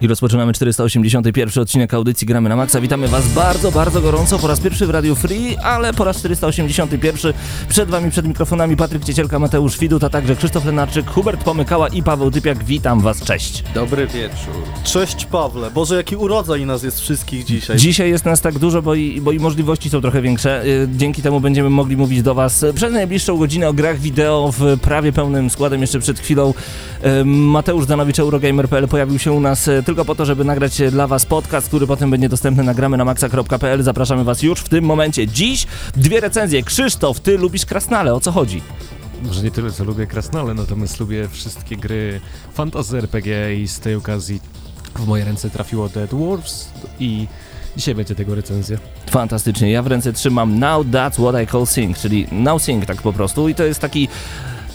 I rozpoczynamy 481 odcinek audycji Gramy na Maxa. Witamy Was bardzo, bardzo gorąco po raz pierwszy w Radio Free, ale po raz 481 przed Wami, przed mikrofonami Patryk Ciecielka, Mateusz Widut, a także Krzysztof Lenarczyk, Hubert Pomykała i Paweł Typiak. Witam Was, cześć. Dobry wieczór. Cześć Pawle. Boże, jaki urodzaj nas jest wszystkich dzisiaj. Dzisiaj jest nas tak dużo, bo i, bo i możliwości są trochę większe. Y, Dzięki temu będziemy mogli mówić do Was przez najbliższą godzinę o grach wideo w prawie pełnym składem. Jeszcze przed chwilą y, Mateusz Danowicz, Eurogamer.pl pojawił się u nas y, tylko po to, żeby nagrać dla Was podcast, który potem będzie dostępny na gramy na maxa.pl. Zapraszamy Was już w tym momencie. Dziś dwie recenzje. Krzysztof, Ty lubisz Krasnale, o co chodzi? Może nie tyle, co lubię Krasnale, natomiast lubię wszystkie gry fantasy RPG i z tej okazji w moje ręce trafiło Dead Dwarfs i dzisiaj będzie tego recenzja. Fantastycznie. Ja w ręce trzymam Now That's What I Call Sing, czyli Now Sing tak po prostu i to jest taki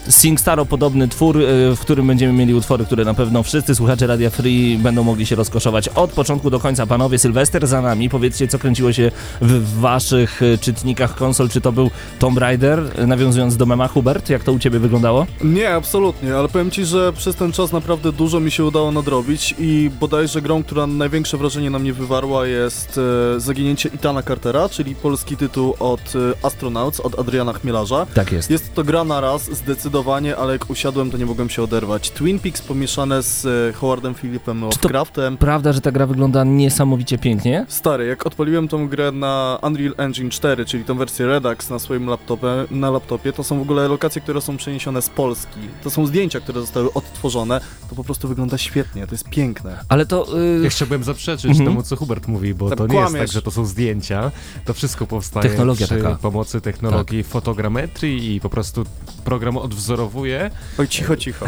SingStaro podobny twór, y, w którym będziemy mieli utwory, które na pewno wszyscy słuchacze Radia Free będą mogli się rozkoszować od początku do końca. Panowie, Sylwester za nami. Powiedzcie, co kręciło się w waszych y, czytnikach konsol, czy to był Tomb Raider, y, nawiązując do mema Hubert, jak to u ciebie wyglądało? Nie, absolutnie, ale powiem ci, że przez ten czas naprawdę dużo mi się udało nadrobić i bodajże grą, która największe wrażenie na mnie wywarła jest Zaginięcie Itana Cartera, czyli polski tytuł od Astronauts, od Adriana Chmielarza. Tak jest. Jest to gra na raz, zdecydowanie, ale jak usiadłem, to nie mogłem się oderwać. Twin Peaks pomieszane z e, Howardem Phillipem to- Lovecraftem. Prawda, że ta gra wygląda niesamowicie pięknie? Stary, jak odpaliłem tą grę na Unreal Engine 4, czyli tą wersję Redux na swoim laptopie, na laptopie, to są w ogóle lokacje, które są przeniesione z Polski. To są zdjęcia, które zostały odtworzone. To po prostu wygląda świetnie, to jest piękne. Ale to... y, Ja chciałbym zaprzeczyć Mhm. temu, co Hubert mówi, bo Tam to nie jest kłamiesz. tak, że to są zdjęcia. To wszystko powstaje Technologia przy taka. pomocy technologii fotogrametrii i po prostu program odwzorowuje. Oj, cicho, cicho.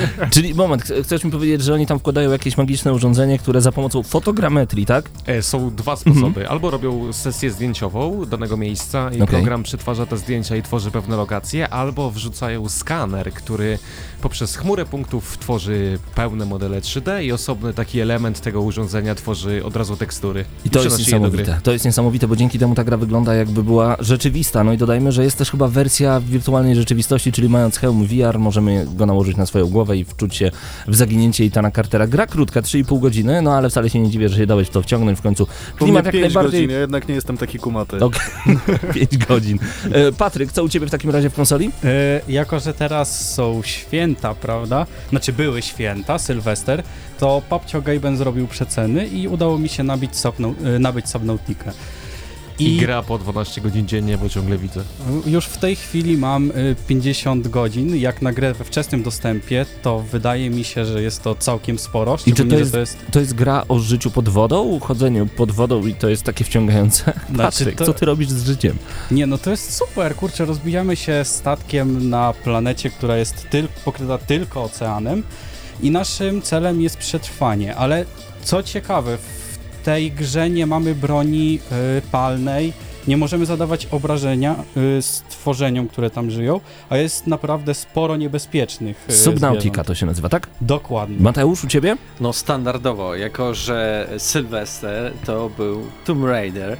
Czyli moment, ch- chcesz mi powiedzieć, że oni tam wkładają jakieś magiczne urządzenie, które za pomocą fotogrametrii, tak? E, są dwa sposoby. Albo robią sesję zdjęciową danego miejsca i Okej. program przetwarza te zdjęcia i tworzy pewne lokacje, albo wrzucają skaner, który poprzez chmurę punktów tworzy pełne modele 3D i osobny taki element tego urządzenia tworzy od razu tekstury. I to jest niesamowite. To jest niesamowite, bo dzięki temu ta gra wygląda jakby była rzeczywista. No i dodajmy, że jest też chyba wersja wirtualnej rzeczywistości, czyli mając hełm VR, możemy go nałożyć na swoją głowę i wczuć się w zaginięcie Itana Cartera. Gra krótka, 3,5 godziny, no ale wcale się nie dziwię, że się dałeś w to wciągnąć w końcu. Klimat jak 5 najbardziej... godzin, ja jednak nie jestem taki kumaty. Okej, 5 godzin. E, Patryk, co u ciebie w takim razie w konsoli? E, jako, że teraz są święta, prawda? Znaczy były święta, Sylwester, to Papcio Gaben zrobił przeceny i udało mi się nabić, Subnau- e, nabyć Subnautikę. I gra po 12 godzin dziennie, bo ciągle widzę. Już w tej chwili mam y, 50 godzin. Jak na grę we wczesnym dostępie, to wydaje mi się, że jest to całkiem sporo. I czy to jest- to jest. To jest gra o życiu pod wodą, chodzeniu pod wodą i to jest takie wciągające. Znaczy, Patryk, to, co ty robisz z życiem? Nie, no to jest super, kurczę, rozbijamy się statkiem na planecie, która jest tyl pokryta tylko oceanem i naszym celem jest przetrwanie, ale co ciekawe, w tej grze nie mamy broni y, palnej, nie możemy zadawać obrażenia y, stworzeniom, które tam żyją, a jest naprawdę sporo niebezpiecznych y, Subnautica zwierząt. to się nazywa, tak? Dokładnie. Mateusz, u ciebie? No standardowo, jako że Sylwester to był Tomb Raider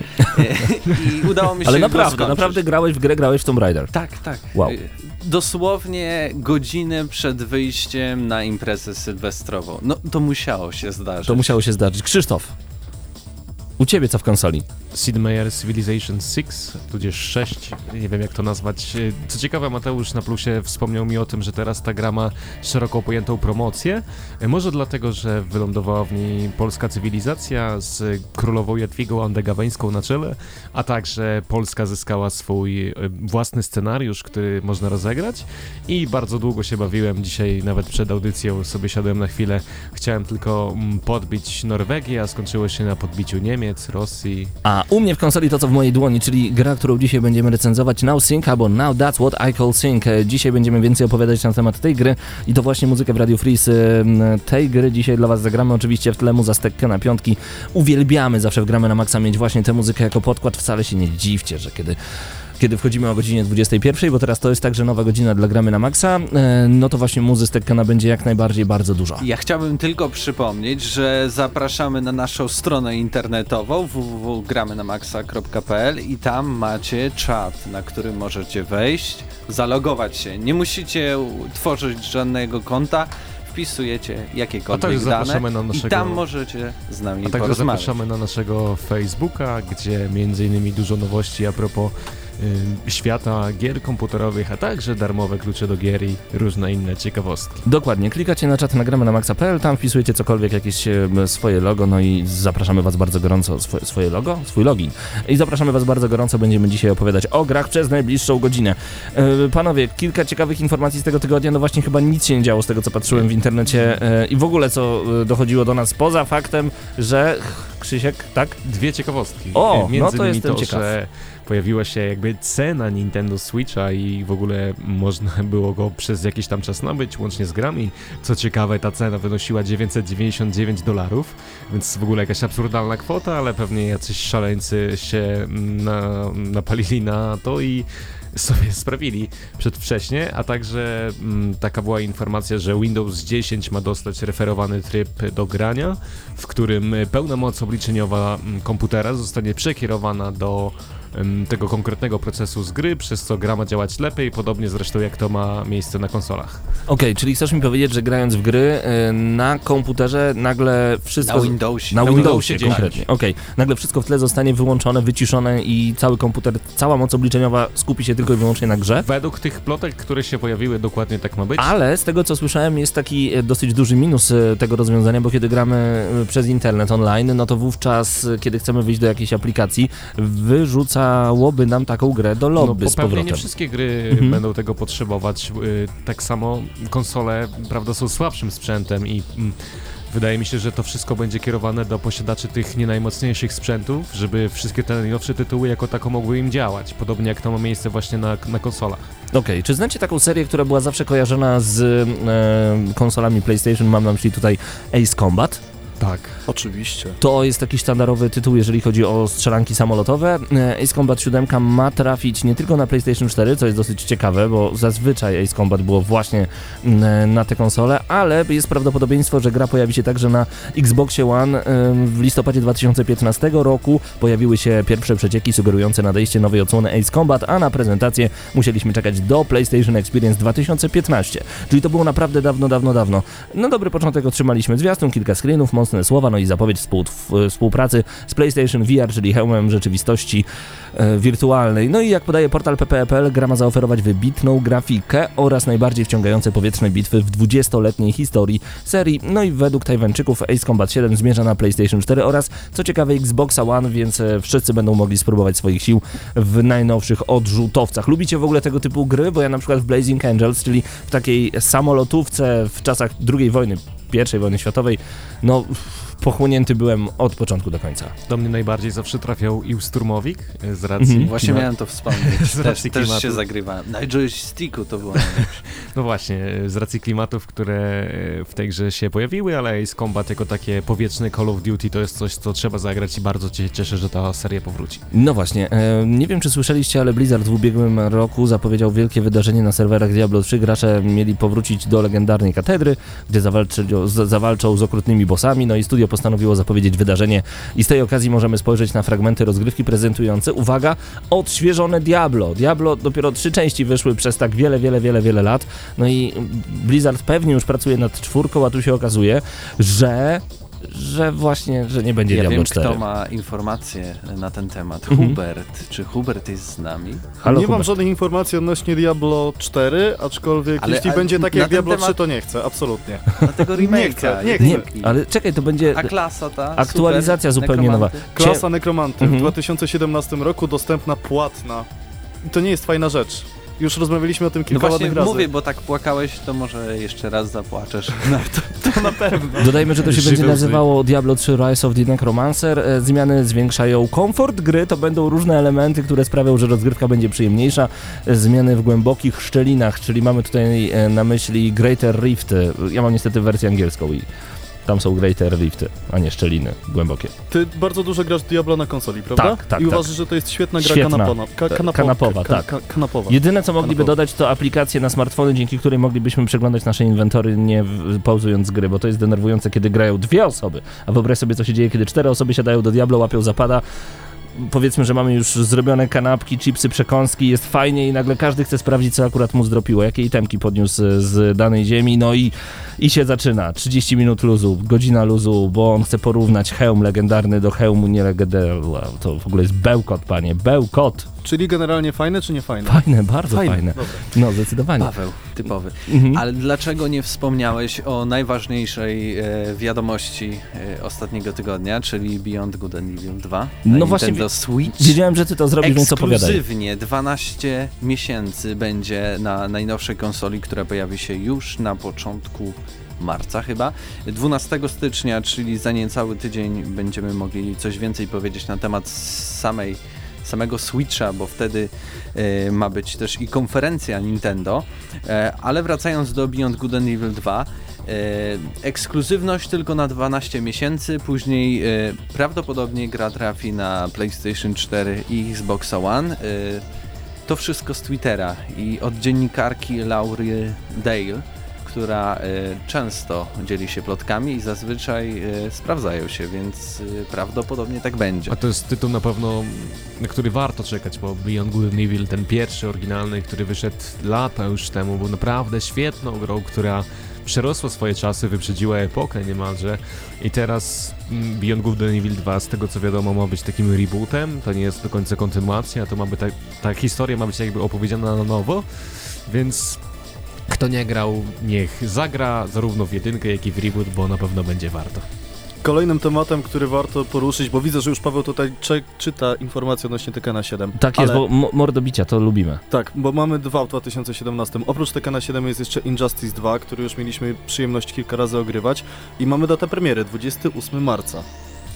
i udało mi się Ale naprawdę, naprawdę grałeś w grę, grałeś w Tomb Raider. Tak, tak. Wow. Dosłownie godzinę przed wyjściem na imprezę sylwestrową. No to musiało się zdarzyć. To musiało się zdarzyć. Krzysztof, u ciebie co w konsoli? Sid Meier Civilization 6, tudzież 6, nie wiem jak to nazwać. Co ciekawe, Mateusz na plusie wspomniał mi o tym, że teraz ta gra ma szeroko pojętą promocję. Może dlatego, że wylądowała w niej polska cywilizacja z królową Jadwigą Andegaweńską na czele, a także Polska zyskała swój e, własny scenariusz, który można rozegrać i bardzo długo się bawiłem. Dzisiaj nawet przed audycją sobie siadłem na chwilę. Chciałem tylko mm, podbić Norwegię, a skończyło się na podbiciu Niemiec, Rosji, A u mnie w konsoli to co w mojej dłoni, czyli gra, którą dzisiaj będziemy recenzować Now Sync albo Now That's What I Call Sync. Dzisiaj będziemy więcej opowiadać na temat tej gry i to właśnie muzykę w Radio Free z em, tej gry dzisiaj dla Was zagramy. Oczywiście w tle muza stekkę na piątki. Uwielbiamy zawsze w Gramy na Maxa mieć właśnie tę muzykę jako podkład. Wcale się nie dziwcie, że kiedy kiedy wchodzimy o godzinie 21, bo teraz to jest także nowa godzina dla Gramy na Maxa, e, no to właśnie muzy z Tekkena będzie jak najbardziej bardzo dużo. Ja chciałbym tylko przypomnieć, że zapraszamy na naszą stronę internetową www.gramynamaxa.pl i tam macie czat, na który możecie wejść, zalogować się. Nie musicie tworzyć żadnego konta. wpisujecie A jakiekolwiek także dane zapraszamy na i naszego... tam możecie z nami A także porozmawiać. zapraszamy na naszego Facebooka, gdzie między innymi dużo nowości a propos świata gier komputerowych, a także darmowe klucze do gier i różne inne ciekawostki. Dokładnie, klikacie na czat nagramy na maxa.pl, tam wpisujecie cokolwiek, jakieś e, swoje logo, no i zapraszamy was bardzo gorąco, swoje, logo? Swój login. I zapraszamy was bardzo gorąco, będziemy dzisiaj opowiadać o grach przez najbliższą godzinę. E, panowie, kilka ciekawych informacji z tego tygodnia, no właśnie chyba nic się nie działo z tego, co patrzyłem w internecie i w ogóle co dochodziło do nas, poza faktem, że... Krzysiek, tak? Dwie ciekawostki. O, Między no to jestem to, ciekaw. że pojawiła się jakby cena Nintendo Switcha i w ogóle można było go przez jakiś tam czas nabyć, łącznie z grami. Co ciekawe, ta cena wynosiła 999 dolarów, więc w ogóle jakaś absurdalna kwota, ale pewnie jacyś szaleńcy się na, napalili na to i sobie sprawili przedwcześnie, a także mm, taka była informacja, że Windows 10 ma dostać referowany tryb do grania, w którym pełna moc obliczeniowa mm, komputera zostanie przekierowana do tego konkretnego procesu z gry, przez co gra ma działać lepiej, podobnie zresztą jak to ma miejsce na konsolach. Okej, czyli chcesz mi powiedzieć, że grając w gry e, na komputerze nagle wszystko... Na Windowsie. Na Windowsie, Windowsie 10. konkretnie. Okej, nagle wszystko w tle zostanie wyłączone, wyciszone i cały komputer, cała moc obliczeniowa skupi się tylko i wyłącznie na grze. Według tych plotek, które się pojawiły, dokładnie tak ma być. Ale z tego co słyszałem, jest taki e, dosyć duży minus e, tego rozwiązania, bo kiedy gramy przez internet online, no to wówczas, kiedy chcemy wyjść do jakiejś aplikacji, wyrzucałoby nam taką grę do lobby no, z powrotem. nie wszystkie gry Mhm. będą tego potrzebować. Y, Tak samo konsole, prawda, są słabszym sprzętem i mm, wydaje mi się, że to wszystko będzie kierowane do posiadaczy tych nie najmocniejszych sprzętów, żeby wszystkie te najnowsze tytuły jako tako mogły im działać. Podobnie jak to ma miejsce właśnie na, na konsolach. Okej, czy znacie taką serię, która była zawsze kojarzona z e, konsolami PlayStation? Mam na myśli tutaj Ace Combat. Tak. Oczywiście. To jest taki sztandarowy tytuł, jeżeli chodzi o strzelanki samolotowe. E, Ace Combat 7 ma trafić nie tylko na PlayStation 4, co jest dosyć ciekawe, bo zazwyczaj Ace Combat było właśnie mm, na te konsole, ale jest prawdopodobieństwo, że gra pojawi się także na Xboxie One. W listopadzie 2015 roku pojawiły się pierwsze przecieki sugerujące nadejście nowej odsłony Ace Combat, a na prezentację musieliśmy czekać do PlayStation Experience 2015. Czyli to było naprawdę dawno, dawno, dawno. Na dobry początek otrzymaliśmy zwiastun, kilka screenów, mocne słowa, no i zapowiedź współpracy z PlayStation VR, czyli hełmem rzeczywistości e, wirtualnej. No i jak podaje portal PPE.pl, gra ma zaoferować wybitną grafikę oraz najbardziej wciągające powietrzne bitwy w 20-letniej historii serii. No i według Tajwańczyków Ace Combat 7 zmierza na PlayStation 4 oraz, co ciekawe, Xboxa One, więc e, wszyscy będą mogli spróbować swoich sił w najnowszych odrzutowcach. Lubicie w ogóle tego typu gry? Bo ja na przykład w Blazing Angels, czyli w takiej samolotówce w czasach II wojny, I wojny światowej, no pochłonięty byłem od początku do końca. Do mnie najbardziej zawsze trafiał Ił-Sturmowik y, z racji... Mhm. Właśnie miałem to wspomnieć. Z też, racji też klimatu. się zagrywałem. Na joysticku to było. No właśnie, z racji klimatów, które e, w tej grze się pojawiły, ale Ace Combat jako takie powietrzne Call of Duty to jest coś, co trzeba zagrać i bardzo się cieszę, że ta seria powróci. No właśnie, e, nie wiem czy słyszeliście, ale Blizzard w ubiegłym roku zapowiedział wielkie wydarzenie na serwerach Diablo 3. Gracze mieli powrócić do legendarnej katedry, gdzie zawalczy, z, zawalczą z okrutnymi bossami, no i studio postanowiło zapowiedzieć wydarzenie i z tej okazji możemy spojrzeć na fragmenty rozgrywki prezentujące, uwaga, odświeżone Diablo. Diablo dopiero trzy części wyszły przez tak wiele, wiele, wiele, wiele lat, no i Blizzard pewnie już pracuje nad czwórką, a tu się okazuje, że że właśnie, że nie będzie Ja Diablo wiem, 4. kto ma informacje na ten temat. Mhm. Hubert. Czy Hubert jest z nami? Halo, nie mam Hubert. żadnych informacji odnośnie Diablo 4, aczkolwiek Ale- jeśli ale będzie takie na jak Diablo temat- 3, to nie chcę, absolutnie. Dlatego remake'a. chcę, nie chcę. Nie, ale czekaj, to będzie... A klasa ta? Aktualizacja super, zupełnie nowa. nekromanty. Klasa Nekromanty Mhm. w 2017 roku dostępna płatna. I to nie jest fajna rzecz. Już rozmawialiśmy o tym No kilka właśnie ładnych razy. mówię, bo tak płakałeś, to może jeszcze raz zapłaczesz. No, to, To na pewno. Dodajmy, że to się Żywe będzie łzy. nazywało Diablo 3 Rise of the Necromancer. E, Zmiany zwiększają komfort gry, to będą różne elementy, które sprawią, że rozgrywka będzie przyjemniejsza. E, Zmiany w głębokich szczelinach, czyli mamy tutaj e, na myśli Greater Rifty. Ja mam niestety wersję angielską i tam są Greater Rifty, a nie szczeliny głębokie. Ty bardzo dużo grasz Diablo na konsoli, prawda? Tak, tak, I tak. uważasz, że to jest świetna gra Świetna. kanapona, ka, kanapo, Kanapowa, ka, tak. ka, kanapowa. Jedyne, co mogliby Kanapowa. dodać, to aplikacje na smartfony, dzięki której moglibyśmy przeglądać nasze inwentory nie pauzując gry, bo to jest denerwujące, kiedy grają dwie osoby. A wyobraź sobie, co się dzieje, kiedy cztery osoby siadają do Diablo, łapią zapada. powiedzmy, że mamy już zrobione kanapki, chipsy, przekąski, jest fajnie i nagle każdy chce sprawdzić, co akurat mu zdropiło, jakie itemki podniósł z danej ziemi, no i, i się zaczyna. 30 minut luzu, godzina luzu, bo on chce porównać hełm legendarny do hełmu nielegendarnego. To w ogóle jest bełkot, panie, bełkot. Czyli generalnie fajne czy nie fajne? Fajne, bardzo fajne. Dobra. No, zdecydowanie. Paweł, typowy. Mhm. Ale dlaczego nie wspomniałeś o najważniejszej e, wiadomości e, ostatniego tygodnia, czyli Beyond Good and Evil 2 na No Nintendo właśnie, Switch? Wiedziałem, że ty to zrobisz, więc opowiadaj. Ekskluzywnie 12 miesięcy będzie na najnowszej konsoli, która pojawi się już na początku marca chyba. 12 stycznia, czyli za niecały tydzień będziemy mogli coś więcej powiedzieć na temat samej samego Switcha, bo wtedy e, ma być też i konferencja Nintendo. E, ale wracając do Beyond Good and Evil 2, e, ekskluzywność tylko na 12 miesięcy, później e, prawdopodobnie gra trafi na PlayStation 4 i Xbox One. E, to wszystko z Twittera i od dziennikarki Laury Dale, która e, często dzieli się plotkami i zazwyczaj e, sprawdzają się, więc e, prawdopodobnie tak będzie. A to jest tytuł na pewno, na który warto czekać, bo Beyond Good and Evil, ten pierwszy oryginalny, który wyszedł lata już temu, był naprawdę świetną grą, która przerosła swoje czasy, wyprzedziła epokę niemalże. I teraz mm, Beyond Good and Evil 2, z tego co wiadomo, ma być takim rebootem, to nie jest do końca kontynuacja, to ma być tak, ta historia ma być jakby opowiedziana na nowo, więc kto nie grał, niech zagra zarówno w jedynkę, jak i w reboot, bo na pewno będzie warto. Kolejnym tematem, który warto poruszyć, bo widzę, że już Paweł tutaj cze- czyta informacje odnośnie Tekena 7. Tak jest, ale, bo mo- mordobicia to lubimy. Tak, bo mamy dwa w 2017. Oprócz Tekena 7 jest jeszcze Injustice 2, który już mieliśmy przyjemność kilka razy ogrywać i mamy datę premiery, 28 marca.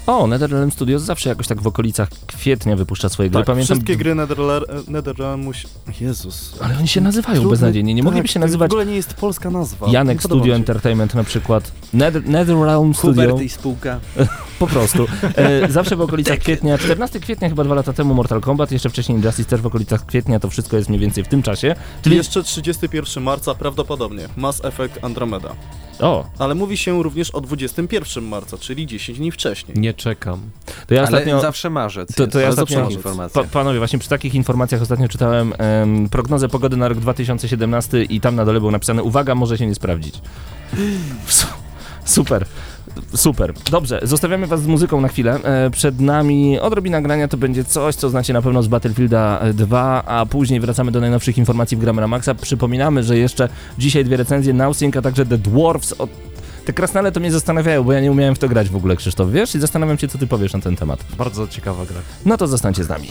O, NetherRealm Studios zawsze jakoś tak w okolicach kwietnia wypuszcza swoje gry. Tak, Pamiętam, wszystkie gry Netherrealm, Netherrealm musi... Jezus. Ale oni się nazywają Trudny- beznadziejnie. Nie mogliby tak, się to nazywać W ogóle nie jest polska nazwa. Janek Studio się. Entertainment na przykład. Nether, NetherRealm Studio. Hubert i spółka. Po prostu. E, zawsze w okolicach kwietnia, 14 kwietnia chyba dwa lata temu Mortal Kombat, jeszcze wcześniej Injustice też w okolicach kwietnia, to wszystko jest mniej więcej w tym czasie. Czyli Czyli jeszcze 31 marca prawdopodobnie Mass Effect Andromeda. O, Ale mówi się również o 21 marca, czyli 10 dni wcześniej. Nie czekam. to ja Ale ostatnio... zawsze marzec. To, jest. to ja ostatnio, pa, panowie, właśnie przy takich informacjach ostatnio czytałem em, prognozę pogody na rok 2017 i tam na dole było napisane, uwaga, może się nie sprawdzić. Su- Super. Super. Dobrze, zostawiamy was z muzyką na chwilę. E, przed nami odrobina grania to będzie coś, co znacie na pewno z Battlefielda 2, a później wracamy do najnowszych informacji w Gramera Maxa. Przypominamy, że jeszcze dzisiaj dwie recenzje Nowsync, a także The Dwarfs. O, te krasnale to mnie zastanawiają, bo ja nie umiałem w to grać w ogóle, Krzysztof, wiesz? I zastanawiam się, co ty powiesz na ten temat. Bardzo ciekawa gra. No to zostańcie z nami.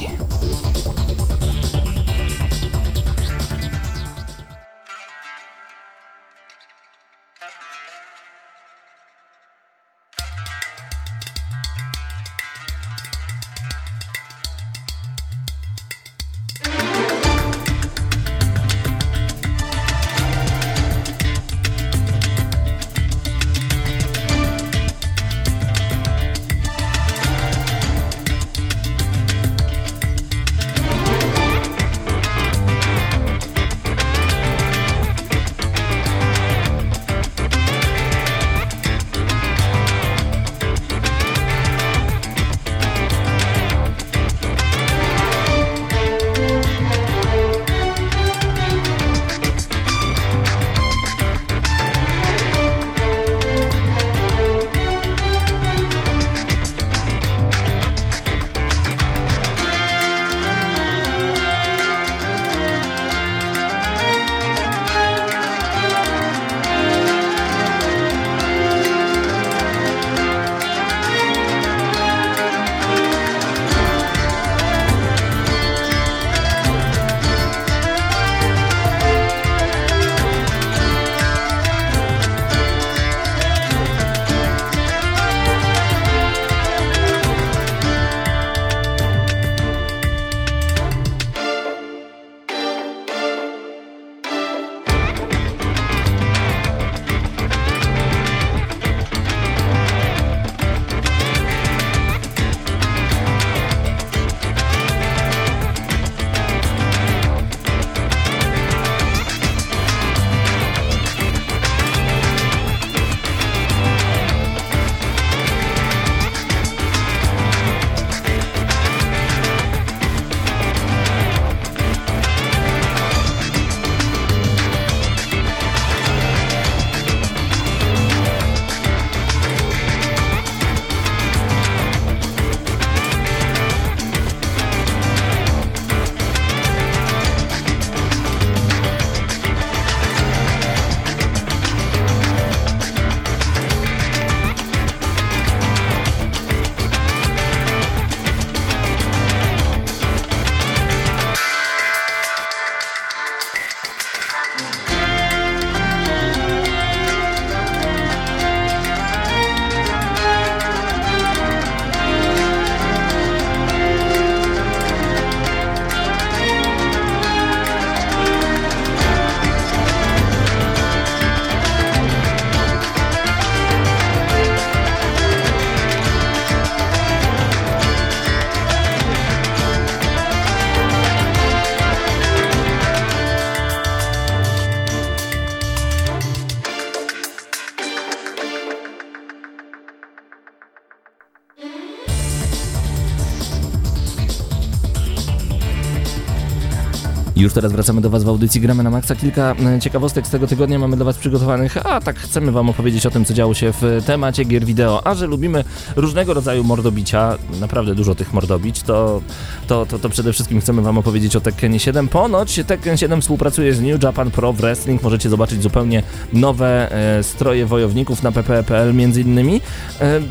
Już teraz wracamy do Was w audycji Gramy na Maxa. Kilka e, ciekawostek z tego tygodnia mamy dla Was przygotowanych, a tak chcemy Wam opowiedzieć o tym, co działo się w temacie gier wideo. A że lubimy różnego rodzaju mordobicia, naprawdę dużo tych mordobić, to, to, to, to przede wszystkim chcemy Wam opowiedzieć o Tekkenie 7. Ponoć Tekken 7 współpracuje z New Japan Pro Wrestling. Możecie zobaczyć zupełnie nowe e, stroje wojowników na pp.pl między innymi. E,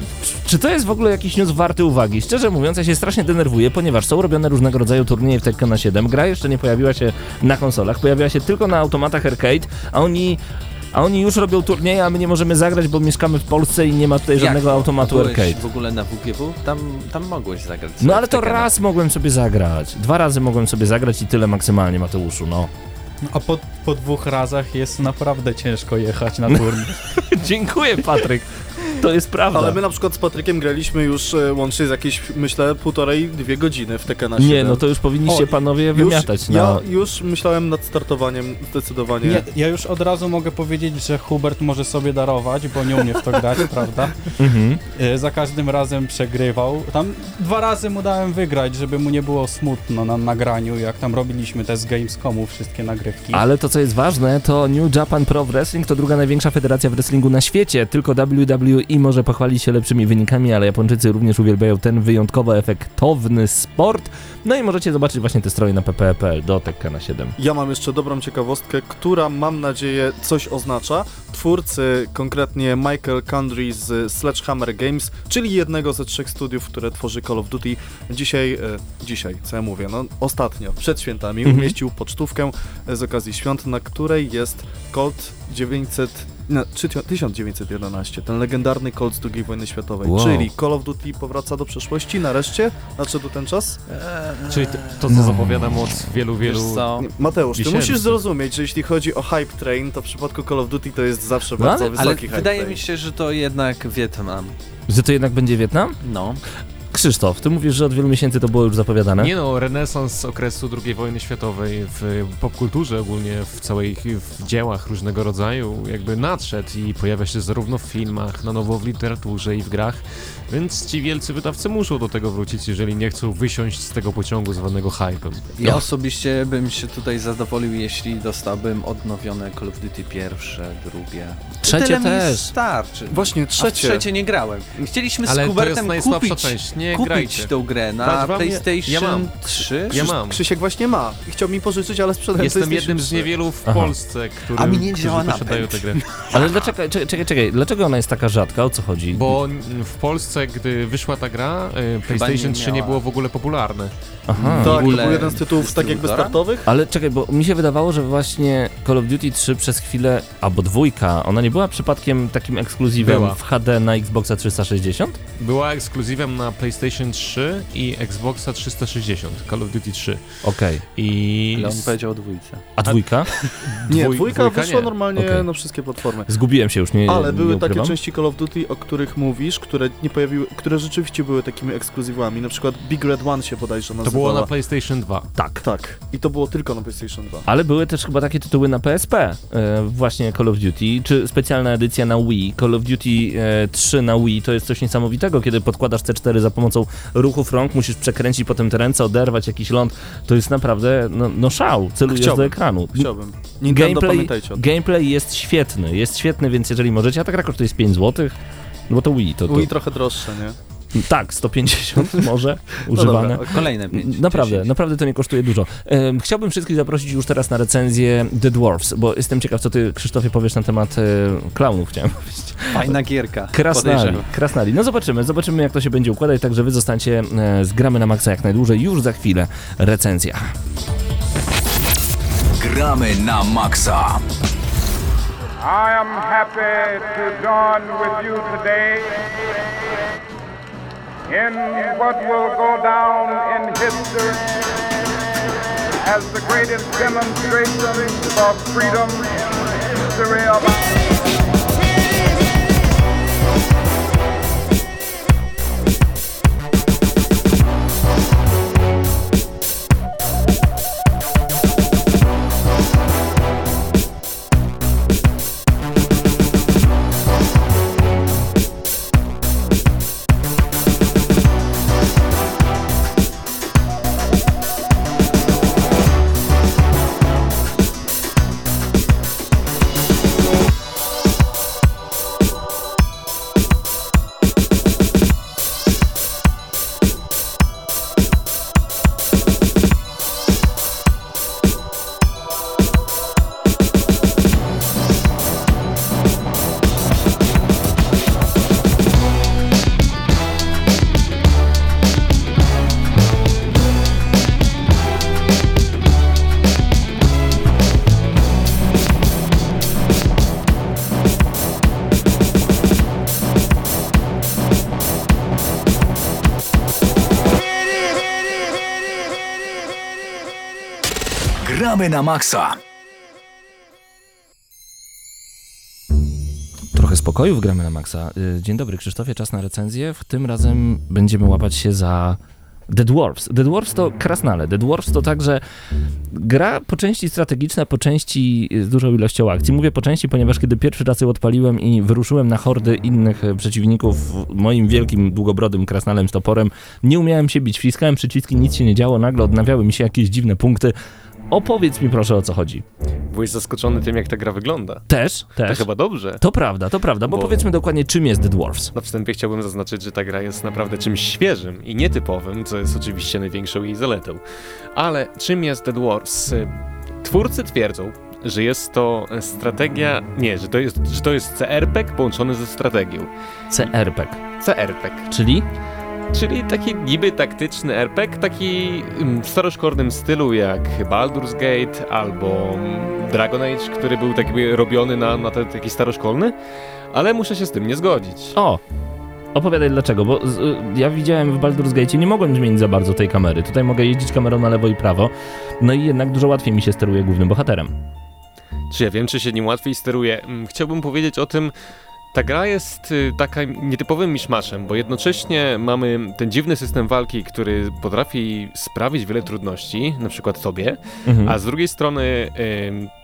czy to jest w ogóle jakiś news warty uwagi? Szczerze mówiąc, ja się strasznie denerwuję, ponieważ są robione różnego rodzaju turnieje w Tekkena 7. Gra jeszcze nie pojawiła się na konsolach, pojawiła się tylko na automatach arcade, a oni... A oni już robią turnieje, a my nie możemy zagrać, bo mieszkamy w Polsce i nie ma tutaj Jak żadnego to? automatu Byłeś arcade. w ogóle na WGW? Tam, tam mogłeś zagrać. No ale to Tekkena. raz mogłem sobie zagrać. Dwa razy mogłem sobie zagrać i tyle maksymalnie, Mateuszu, no. A po, po dwóch razach jest naprawdę ciężko jechać na turniej. Dziękuję, Patryk. To jest prawda. Ale my na przykład z Patrykiem graliśmy już e, łącznie z jakieś, myślę, półtorej, dwie godziny w Tekkena 7. Nie, no to już powinniście O, panowie już, wymiatać na... Ja już myślałem nad startowaniem zdecydowanie. Nie, ja już od razu mogę powiedzieć, że Hubert może sobie darować, bo nie umie w to grać, prawda? Mhm. E, Za każdym razem przegrywał. Tam dwa razy mu dałem wygrać, żeby mu nie było smutno na nagraniu, jak tam robiliśmy te z Gamescomu wszystkie nagrywki. Ale to, co jest ważne, to New Japan Pro Wrestling to druga największa federacja wrestlingu na świecie. Tylko WWE może pochwalić się lepszymi wynikami, ale Japończycy również uwielbiają ten wyjątkowo efektowny sport. No i możecie zobaczyć właśnie te stroje na pp.pl do Tekkena 7. Ja mam jeszcze dobrą ciekawostkę, która mam nadzieję coś oznacza. Twórcy, konkretnie Michael Condry z Sledgehammer Games, czyli jednego ze trzech studiów, które tworzy Call of Duty, dzisiaj, e, dzisiaj, co ja mówię, no ostatnio, przed świętami, Mhm. umieścił pocztówkę e, z okazji świąt, na której jest Colt 900, no, czy 1911, ten legendarny Colt z II wojny światowej, Wow. czyli Call of Duty powraca do przeszłości, nareszcie nadszedł ten czas. Czyli to, to co No. zapowiadam od wielu, wielu... Mateusz, ty musisz zrozumieć, że jeśli chodzi o hype train, to w przypadku Call of Duty to jest zawsze No, bardzo ale- wysoki Ale hype wydaje train. mi się, że to jednak Wietnam. Że to jednak będzie Wietnam? No. Krzysztof, ty mówisz, że od wielu miesięcy to było już zapowiadane. Nie no, renesans okresu II wojny światowej w popkulturze ogólnie, w całej, w dziełach różnego rodzaju jakby nadszedł i pojawia się zarówno w filmach, na nowo w literaturze i w grach, więc ci wielcy wydawcy muszą do tego wrócić, jeżeli nie chcą wysiąść z tego pociągu zwanego hype'em. Ja Ja- osobiście bym się tutaj zadowolił, jeśli dostałbym odnowione Call of Duty pierwsze, drugie. Trzecie Tyle też. Mi starczy. Właśnie A w trzecie. trzecie nie grałem. Chcieliśmy Ale z to jest Kubertem najsłabsza kupić, część, nie kupić grajcie. tą grę na Patrz, wam- PlayStation ja mam. 3. Ja mam. Krzysiek właśnie ma. I Chciał mi pożyczyć, ale sprzedałem Jestem PlayStation jednym z 3. niewielu w Aha. Polsce, który, A mi nie którzy działa posiadają napęd. tę grę. Ale dlaczego, czekaj, czekaj, czekaj, dlaczego ona jest taka rzadka? O co chodzi? Bo w Polsce, gdy wyszła ta gra, y, PlayStation nie 3 nie miała. było w ogóle popularne. Aha. Tak, to ogóle był jeden z tytułów tak jakby dystrybutora? startowych. Ale czekaj, bo mi się wydawało, że właśnie Call of Duty 3 przez chwilę, albo dwójka, ona nie była przypadkiem takim ekskluzywem Była. w HD na Xboxa 360? Była ekskluzywem na PlayStation 3 i Xboxa 360, Call of Duty 3. Okej. I Ale on powiedział o dwójce. A dwójka? Nie, dwój- dwójka wyszła nie. normalnie Okej. na wszystkie platformy. Zgubiłem się już, nie Ale nie były takie ukrywam. części Call of Duty, o których mówisz, które nie pojawiły, które rzeczywiście były takimi ekskluzywami. Na przykład Big Red One się bodajże to nazywała. było na PlayStation 2. Tak. Tak. I to było tylko na PlayStation 2. Ale były też chyba takie tytuły na PSP, e, właśnie Call of Duty, czy specjalna edycja na Wii. Call of Duty e, 3 na Wii to jest coś niesamowitego, kiedy podkładasz C4 za pomocą ruchów rąk, musisz przekręcić potem te ręce, oderwać jakiś ląd. To jest naprawdę, no, no szał, celujesz Chciałbym. do ekranu. Chciałbym. Nintendo, Gameplay, pamiętajcie o tym. gameplay jest świetny, jest świetny, więc jeżeli możecie, a ta gra kosztuje z 5 zł, no bo to Wii, to, to Wii trochę droższe, nie? Tak, 150 może, No używane. dobra, okej. Kolejne 5. Naprawdę, naprawdę to nie kosztuje dużo. Chciałbym wszystkich zaprosić już teraz na recenzję The Dwarfs, bo jestem ciekaw, co ty, Krzysztofie, powiesz na temat e, klaunów, chciałem powiedzieć. Fajna gierka. Krasnali, krasnali. No zobaczymy, zobaczymy jak to się będzie układać, także wy zostańcie e, z Gramy na Maxa jak najdłużej, już za chwilę recenzja. Gramy na maksa. I am happy to join with you today in what will go down in history as the greatest demonstration for freedom in the history of Gramy na maksa. Trochę spokoju w Gramy na Maxa. Y, Dzień dobry, Krzysztofie, czas na recenzję. W tym razem będziemy łapać się za The Dwarfs. The Dwarfs to krasnale. The Dwarfs to także gra po części strategiczna, po części z dużą ilością akcji. Mówię po części, ponieważ kiedy pierwszy raz ją odpaliłem i wyruszyłem na hordy innych e, przeciwników moim wielkim, długobrodym krasnalem z toporem, nie umiałem się bić. Wciskałem przyciski, nic się nie działo, nagle odnawiały mi się jakieś dziwne punkty. Opowiedz mi proszę o co chodzi. Byłeś zaskoczony tym, jak ta gra wygląda. Też, To też. chyba dobrze. To prawda, to prawda, bo, Bo- powiedzmy dokładnie czym jest The Dwarfs. Na wstępie chciałbym zaznaczyć, że ta gra jest naprawdę czymś świeżym i nietypowym, co jest oczywiście największą jej zaletą. Ale czym jest The Dwarfs? Twórcy twierdzą, że jest to strategia, nie, że to jest, że to jest CRPG połączony ze strategią. CRPG, CRPG, czyli czyli taki niby taktyczny RPG, taki mm, w staroszkolnym stylu jak Baldur's Gate albo mm, Dragon Age, który był tak jakby robiony na, na ten taki staroszkolny, ale muszę się z tym nie zgodzić. O! Opowiadaj dlaczego, bo z, y, ja widziałem w Baldur's Gate nie mogłem zmienić za bardzo tej kamery. Tutaj mogę jeździć kamerą na lewo i prawo, no i jednak dużo łatwiej mi się steruje głównym bohaterem. Czy ja wiem, czy się nim łatwiej steruje? Mm, Chciałbym powiedzieć o tym, ta gra jest y, taka nietypowym miszmaszem, bo jednocześnie mamy ten dziwny system walki, który potrafi sprawić wiele trudności, na przykład tobie, Mhm. a z drugiej strony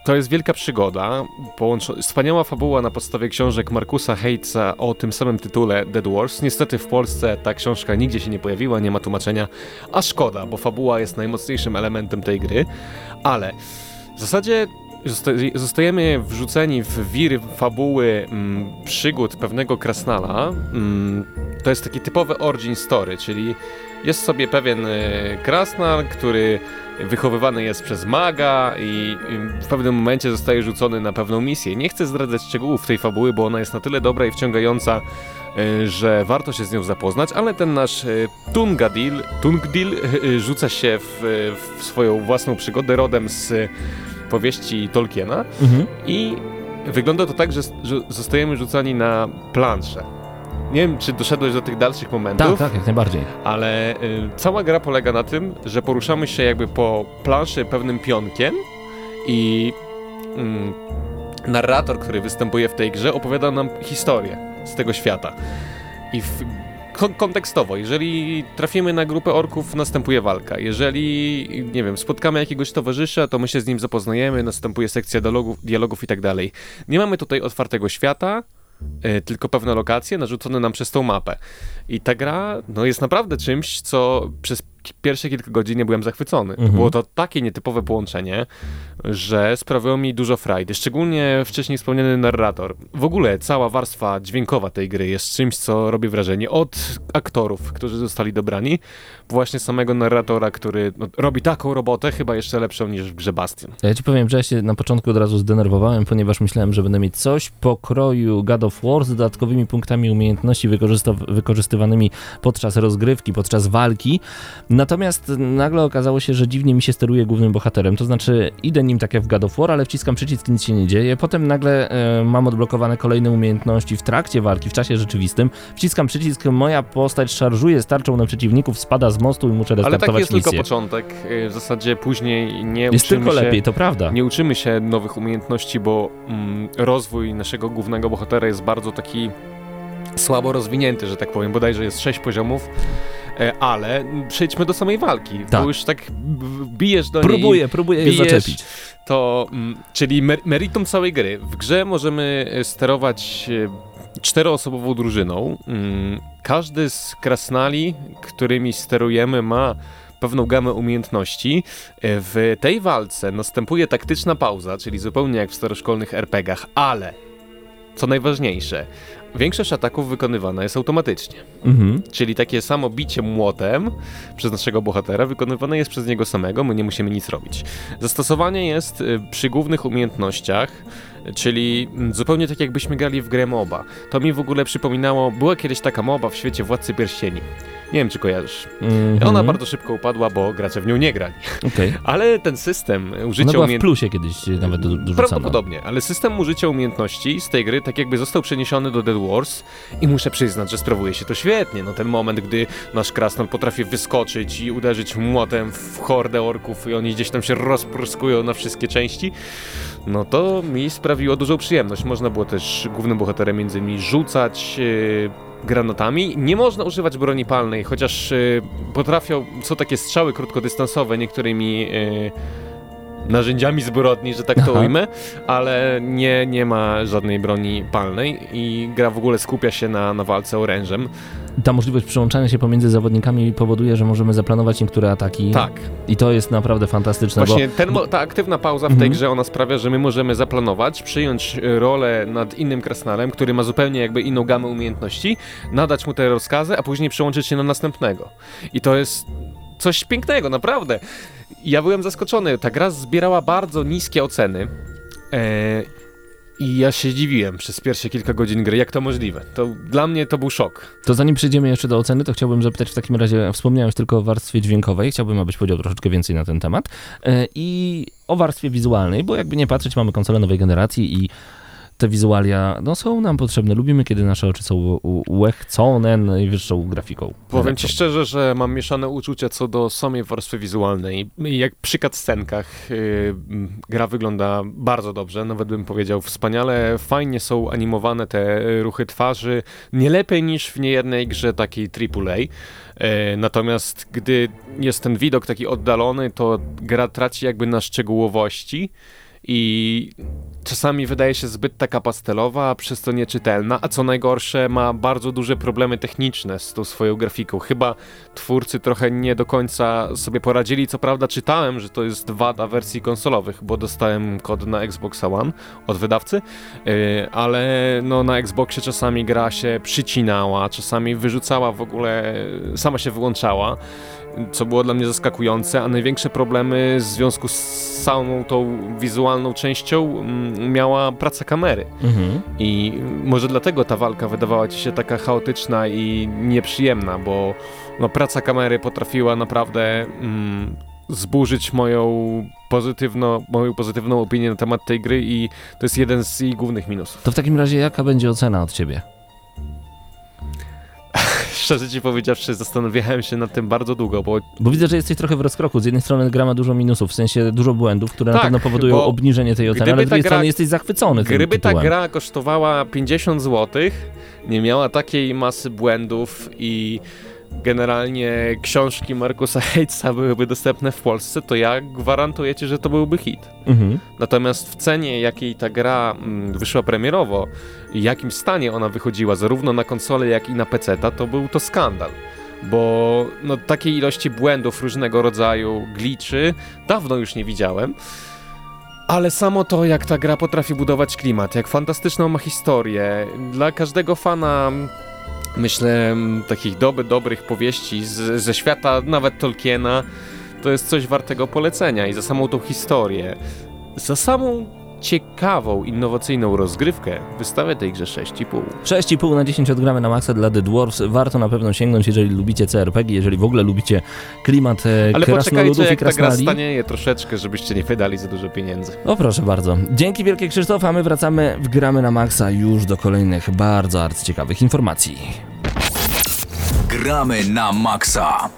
to jest wielka przygoda, połączo- wspaniała fabuła na podstawie książek Markusa Heitza o tym samym tytule Dead Wars. Niestety w Polsce ta książka nigdzie się nie pojawiła, nie ma tłumaczenia, a szkoda, bo fabuła jest najmocniejszym elementem tej gry, ale w zasadzie zostajemy wrzuceni w wir fabuły mm, przygód pewnego krasnala. Mm, to jest taki typowy origin story, czyli jest sobie pewien e, krasnal, który wychowywany jest przez maga i w pewnym momencie zostaje rzucony na pewną misję. Nie chcę zdradzać szczegółów tej fabuły, bo ona jest na tyle dobra i wciągająca, y, że warto się z nią zapoznać, ale ten nasz Tungadil, Tungdil y, y, rzuca się w, w swoją własną przygodę rodem z powieści Tolkiena Mhm. i wygląda to tak, że, że zostajemy rzucani na planszę. Nie wiem, czy doszedłeś do tych dalszych momentów Tak, tak, jak najbardziej. ale y, cała gra polega na tym, że poruszamy się jakby po planszy pewnym pionkiem i mm, narrator, który występuje w tej grze, opowiada nam historię z tego świata. I w, kontekstowo, jeżeli trafimy na grupę orków, następuje walka. Jeżeli, nie wiem, spotkamy jakiegoś towarzysza, to my się z nim zapoznajemy, następuje sekcja dialogów, dialogów i tak dalej. Nie mamy tutaj otwartego świata, y, tylko pewne lokacje narzucone nam przez tą mapę. I ta gra no, jest naprawdę czymś, co przez pierwsze kilka godzin nie byłem zachwycony. Mhm. Było to takie nietypowe połączenie, że sprawiło mi dużo frajdy. Szczególnie wcześniej wspomniany narrator. W ogóle cała warstwa dźwiękowa tej gry jest czymś, co robi wrażenie. Od aktorów, którzy zostali dobrani, właśnie samego narratora, który no, robi taką robotę, chyba jeszcze lepszą niż w grze Bastion. Ja ci powiem, że ja się na początku od razu zdenerwowałem, ponieważ myślałem, że będę mieć coś pokroju God of War z dodatkowymi punktami umiejętności wykorzystywanymi podczas rozgrywki, podczas walki. Natomiast nagle okazało się, że dziwnie mi się steruje głównym bohaterem. To znaczy, idę nim tak jak w God of War, ale wciskam przycisk, nic się nie dzieje. Potem nagle e, mam odblokowane kolejne umiejętności w trakcie walki, w czasie rzeczywistym. Wciskam przycisk, moja postać szarżuje starczą na przeciwników, spada z mostu i muszę Ale restartować tak jest misję. tylko początek. Y, W zasadzie później nie Jest uczymy tylko się... lepiej, to prawda. Nie uczymy się nowych umiejętności, bo mm, rozwój naszego głównego bohatera jest bardzo taki słabo rozwinięty, że tak powiem. Bodajże jest sześć poziomów, e, ale przejdźmy do samej walki. Tak. Bo już tak bijesz do niej. Próbuję, próbuję zaczepić. To, mm, czyli mer- meritum całej gry. W grze możemy e, sterować e, czteroosobową drużyną. Mm, Każdy z krasnali, którymi sterujemy, ma pewną gamę umiejętności. E, W tej walce następuje taktyczna pauza, czyli zupełnie jak w staroszkolnych RPGach, ale co najważniejsze, większość ataków wykonywana jest automatycznie. Mhm. Czyli takie samo bicie młotem przez naszego bohatera wykonywane jest przez niego samego, my nie musimy nic robić. Zastosowanie jest y, przy głównych umiejętnościach Czyli mm, zupełnie tak jakbyśmy grali w grę MOBA. To mi w ogóle przypominało, była kiedyś taka MOBA w świecie Władcy Pierścieni. Nie wiem, czy kojarzysz. Mhm. Ona bardzo szybko upadła, bo gracze w nią nie grali. Okej. Ale ten system Ona użycia była w plusie kiedyś nawet do- dorzucana. Prawdopodobnie, ale system użycia umiejętności z tej gry tak jakby został przeniesiony do Dead Wars i muszę przyznać, że sprawuje się to świetnie. No ten moment, gdy nasz krasnal potrafi wyskoczyć i uderzyć młotem w hordę orków i oni gdzieś tam się rozproskują na wszystkie części, no to mi sprawiło dużą przyjemność. Można było też głównym bohaterem między innymi rzucać yy, granatami. Nie można używać broni palnej, chociaż yy, potrafią, są takie strzały krótkodystansowe niektórymi yy, narzędziami zbrodni, że tak to Aha. ujmę, ale nie, nie ma żadnej broni palnej i gra w ogóle skupia się na, na walce orężem. Ta możliwość przyłączania się pomiędzy zawodnikami powoduje, że możemy zaplanować niektóre ataki. Tak, I to jest naprawdę fantastyczne, właśnie ten, mo- ta aktywna pauza w tej Mhm. grze, ona sprawia, że my możemy zaplanować, przyjąć rolę nad innym krasnalem, który ma zupełnie jakby inną gamę umiejętności, nadać mu te rozkazy, a później przełączyć się na następnego. I to jest coś pięknego, naprawdę. Ja byłem zaskoczony. Ta gra zbierała bardzo niskie oceny. E, I ja się dziwiłem przez pierwsze kilka godzin gry, jak to możliwe. To dla mnie to był szok. to zanim przejdziemy jeszcze do oceny, to chciałbym zapytać w takim razie, wspomniałeś tylko o warstwie dźwiękowej, chciałbym, abyś powiedział troszeczkę więcej na ten temat. E, I o warstwie wizualnej, bo jakby nie patrzeć, mamy konsolę nowej generacji i te wizualia no, są nam potrzebne. Lubimy, kiedy nasze oczy są ułechcone najwyższą grafiką. Powiem ci szczerze, że mam mieszane uczucia co do samej warstwy wizualnej. Jak przy cutscenkach yy, gra wygląda bardzo dobrze, nawet bym powiedział wspaniale. Fajnie są animowane te y, ruchy twarzy, nie lepiej niż w niejednej grze takiej AAA. Yy, natomiast gdy jest ten widok taki oddalony, to gra traci jakby na szczegółowości i czasami wydaje się zbyt taka pastelowa, a przez to nieczytelna, a co najgorsze ma bardzo duże problemy techniczne z tą swoją grafiką. Chyba twórcy trochę nie do końca sobie poradzili. Co prawda czytałem, że to jest wada wersji konsolowych, bo dostałem kod na Xbox One od wydawcy, yy, ale no na Xboxie czasami gra się przycinała, czasami wyrzucała w ogóle, sama się wyłączała co było dla mnie zaskakujące, a największe problemy w związku z samą tą wizualną częścią mm, miała praca kamery. Mhm. I może dlatego ta walka wydawała ci się taka chaotyczna i nieprzyjemna, bo no, praca kamery potrafiła naprawdę mm, zburzyć moją, pozytywno, moją pozytywną opinię na temat tej gry i to jest jeden z jej głównych minusów. To w takim razie jaka będzie ocena od ciebie? Szczerze ci powiedziawszy, zastanawiałem się nad tym bardzo długo, bo Bo widzę, że jesteś trochę w rozkroku. Z jednej strony gra ma dużo minusów, w sensie dużo błędów, które na Tak, pewno powodują obniżenie tej oceny, ale z drugiej gra- strony jesteś zachwycony tym Gdyby ta gra kosztowała 50 zł, nie miała takiej masy błędów i generalnie książki Markusa Hatesa byłyby dostępne w Polsce, to ja gwarantuję ci, że to byłby hit. Mhm. Natomiast w cenie, jakiej ta gra mm, wyszła premierowo, i jakim stanie ona wychodziła, zarówno na konsolę, jak i na PC, to był to skandal. Bo no, takiej ilości błędów różnego rodzaju, glitchy, dawno już nie widziałem. Ale samo to, jak ta gra potrafi budować klimat, jak fantastyczną ma historię, dla każdego fana, myślę, takich doby, dobrych powieści z, ze świata nawet Tolkiena, to jest coś wartego polecenia i za samą tą historię, za samą ciekawą, innowacyjną rozgrywkę wystawię tej grze 6,5. 6,5 na 10 odgramy na maksa dla The Dwarfs. Warto na pewno sięgnąć, jeżeli lubicie CRPG, jeżeli w ogóle lubicie klimat e, Ale poczekajcie, krasnoludów i jak ta gra krasnali. stanieje troszeczkę, żebyście nie wydali za dużo pieniędzy. O proszę bardzo. Dzięki wielkie Krzysztof, a my wracamy w gramy na maksa już do kolejnych bardzo arcyciekawych informacji. Gramy na maksa.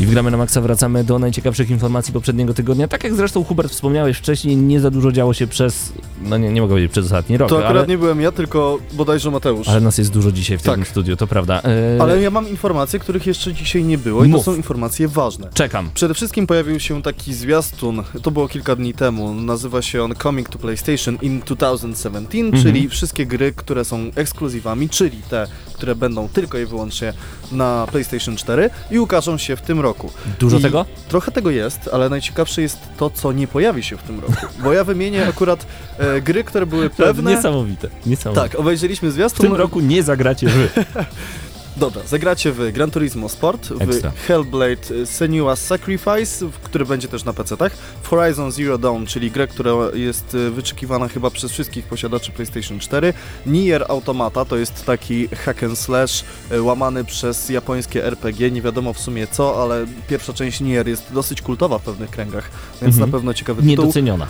I w gramy na maksa wracamy do najciekawszych informacji poprzedniego tygodnia. Tak jak zresztą Hubert wspomniałeś wcześniej, nie za dużo działo się przez, no nie, nie mogę powiedzieć przez ostatni rok, To akurat ale, nie byłem ja, tylko bodajże Mateusz. ale nas jest dużo dzisiaj w tym Tak. studiu, to prawda. E, Ale ja mam informacje, których jeszcze dzisiaj nie było i Mów. to są informacje ważne. Czekam. Przede wszystkim pojawił się taki zwiastun, to było kilka dni temu, nazywa się on Coming to PlayStation in 2017, Mhm. czyli wszystkie gry, które są ekskluzywami, czyli te, które będą tylko i wyłącznie na PlayStation 4 i ukażą się w tym roku. Dużo I tego? Trochę tego jest, ale najciekawsze jest to, co nie pojawi się w tym roku. Bo ja wymienię akurat e, gry, które były pewne. Niesamowite, niesamowite. Tak, obejrzeliśmy W zwiastun. tym roku nie zagracie wy. Dobra, zagracie w Gran Turismo Sport, w Ekstra. Hellblade y, Senua's Sacrifice, który będzie też na PC-tach, w Horizon Zero Dawn, czyli grę, która jest y, wyczekiwana chyba przez wszystkich posiadaczy PlayStation 4, Nier Automata, to jest taki hack and slash y, łamany przez japońskie RPG, nie wiadomo w sumie co, ale pierwsza część Nier jest dosyć kultowa w pewnych kręgach, więc Mhm. na pewno ciekawy tytuł. Niedoceniona.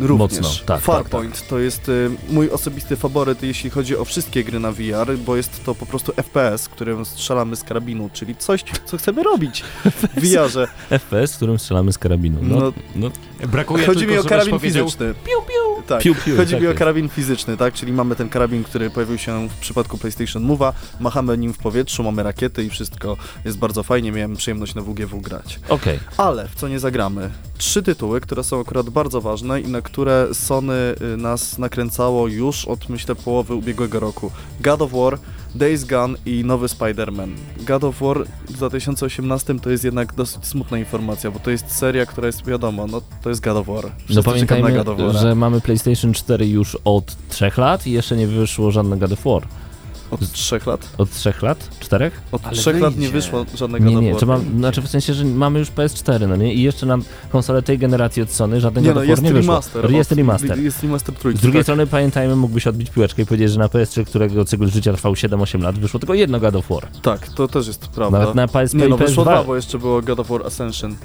Również. Mocno, tak, Farpoint to jest y, mój osobisty faworyt, jeśli chodzi o wszystkie gry na VR, bo jest to po prostu FPS, którym strzelamy z karabinu, czyli coś, co chcemy robić w VR-ze. FPS, w którym strzelamy z karabinu. No, No, no. Brakuje chodzi tylko, mi o karabin fizyczny. Piu, piu. Tak, Piu, piu, chodzi tak mi o karabin fizyczny, tak, czyli mamy ten karabin, który pojawił się w przypadku PlayStation Move'a, machamy nim w powietrzu, mamy rakiety i wszystko jest bardzo fajnie, miałem przyjemność na WGW grać. Okej. Ale w co nie zagramy? Trzy tytuły, które są akurat bardzo ważne i na które Sony y, nas nakręcało już od myślę połowy ubiegłego roku. God of War, Days Gone i nowy Spider-Man. God of War w 2018 to jest jednak dosyć smutna informacja, bo to jest seria, która jest wiadomo, no to jest God of War. No Wszyscy czekamy pamiętajmy, że mamy PlayStation 4 już od 3 lat i jeszcze nie wyszło żadne God of War. Od trzech lat? Od 3 lat? Czterech? Od Ale trzech lat nie wyjdzie. wyszło żadnego Nie, nie, czy mam, znaczy w sensie, że mamy już PS4, no nie? I jeszcze na konsolę tej generacji od Sony żadnego Nie God no, of jest War nie wyszło. remaster. Jest od- remaster. Jest remaster trójki. Z drugiej tak. strony pamiętajmy, mógłbyś odbić piłeczkę i powiedzieć, że na PS3, którego cykl życia trwał 7-8 lat, wyszło tylko jedno God of War. Tak, to też jest prawda. Nawet na PSP Nie no, i wyszło dwa, PS2. bo jeszcze było God of War Ascension.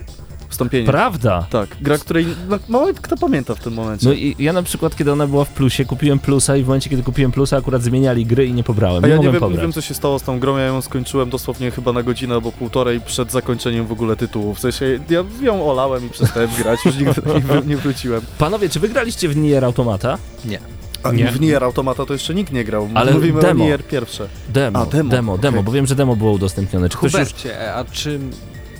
Wstąpienie. Prawda? Tak, gra, której no, mało kto pamięta w tym momencie. No i ja na przykład, kiedy ona była w plusie, kupiłem plusa i w momencie, kiedy kupiłem plusa, akurat zmieniali gry i nie pobrałem. A Nie ja nie wiem, nie pobrać. wiem, co się stało z tą grą, ja ją skończyłem dosłownie chyba na godzinę albo półtorej przed zakończeniem w ogóle tytułu. W sensie, ja ją olałem i przestałem grać, już nigdy nie wróciłem. Panowie, czy wygraliście w Nier Automata? A Nie. w Nier Automata to jeszcze nikt nie grał. Ale Mówimy demo. o Nier pierwsze. Demo, A, demo, demo, demo, okej. bo wiem, że demo było udostępnione. Czy ktoś już... Hubercie, a czym...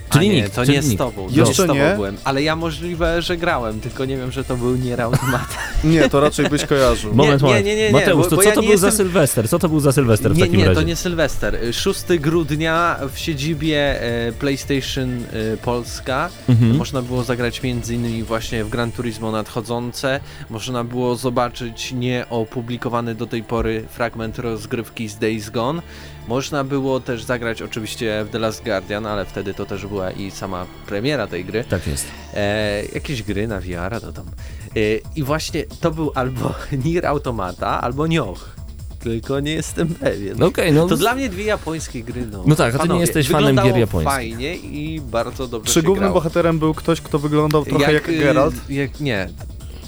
Czyli nie, nikt, to czyli nie z nikt. tobą, Jeszcze nie z tobą nie. byłem. Ale ja możliwe, że grałem, tylko nie wiem, że to był Nier Automata. Nie, to raczej byś kojarzył. Moment, nie, moment. nie, nie, nie, Mateusz, bo- to bo co ja to nie był za jestem- Sylwester? Co to był za Sylwester w Nie, takim nie, razie? to nie Sylwester. 6 grudnia w siedzibie e, PlayStation e, Polska Mhm. można było zagrać m.in. właśnie w Gran Turismo nadchodzące. Można było zobaczyć nieopublikowany do tej pory fragment rozgrywki z Days Gone. Można było też zagrać oczywiście w The Last Guardian, ale wtedy to też była i sama premiera tej gry. Tak jest. E, jakieś gry na VR, to tam. E, I właśnie to był albo Nier Automata, albo Nioh. Tylko nie jestem pewien. No okej, no... To dla mnie dwie japońskie gry, no. No tak, a ty nie Panowie, jesteś fanem gier japońskich. fajnie i bardzo dobrze Czy się głównym grało. bohaterem był ktoś, kto wyglądał trochę jak, y, Geralt? Jak, nie,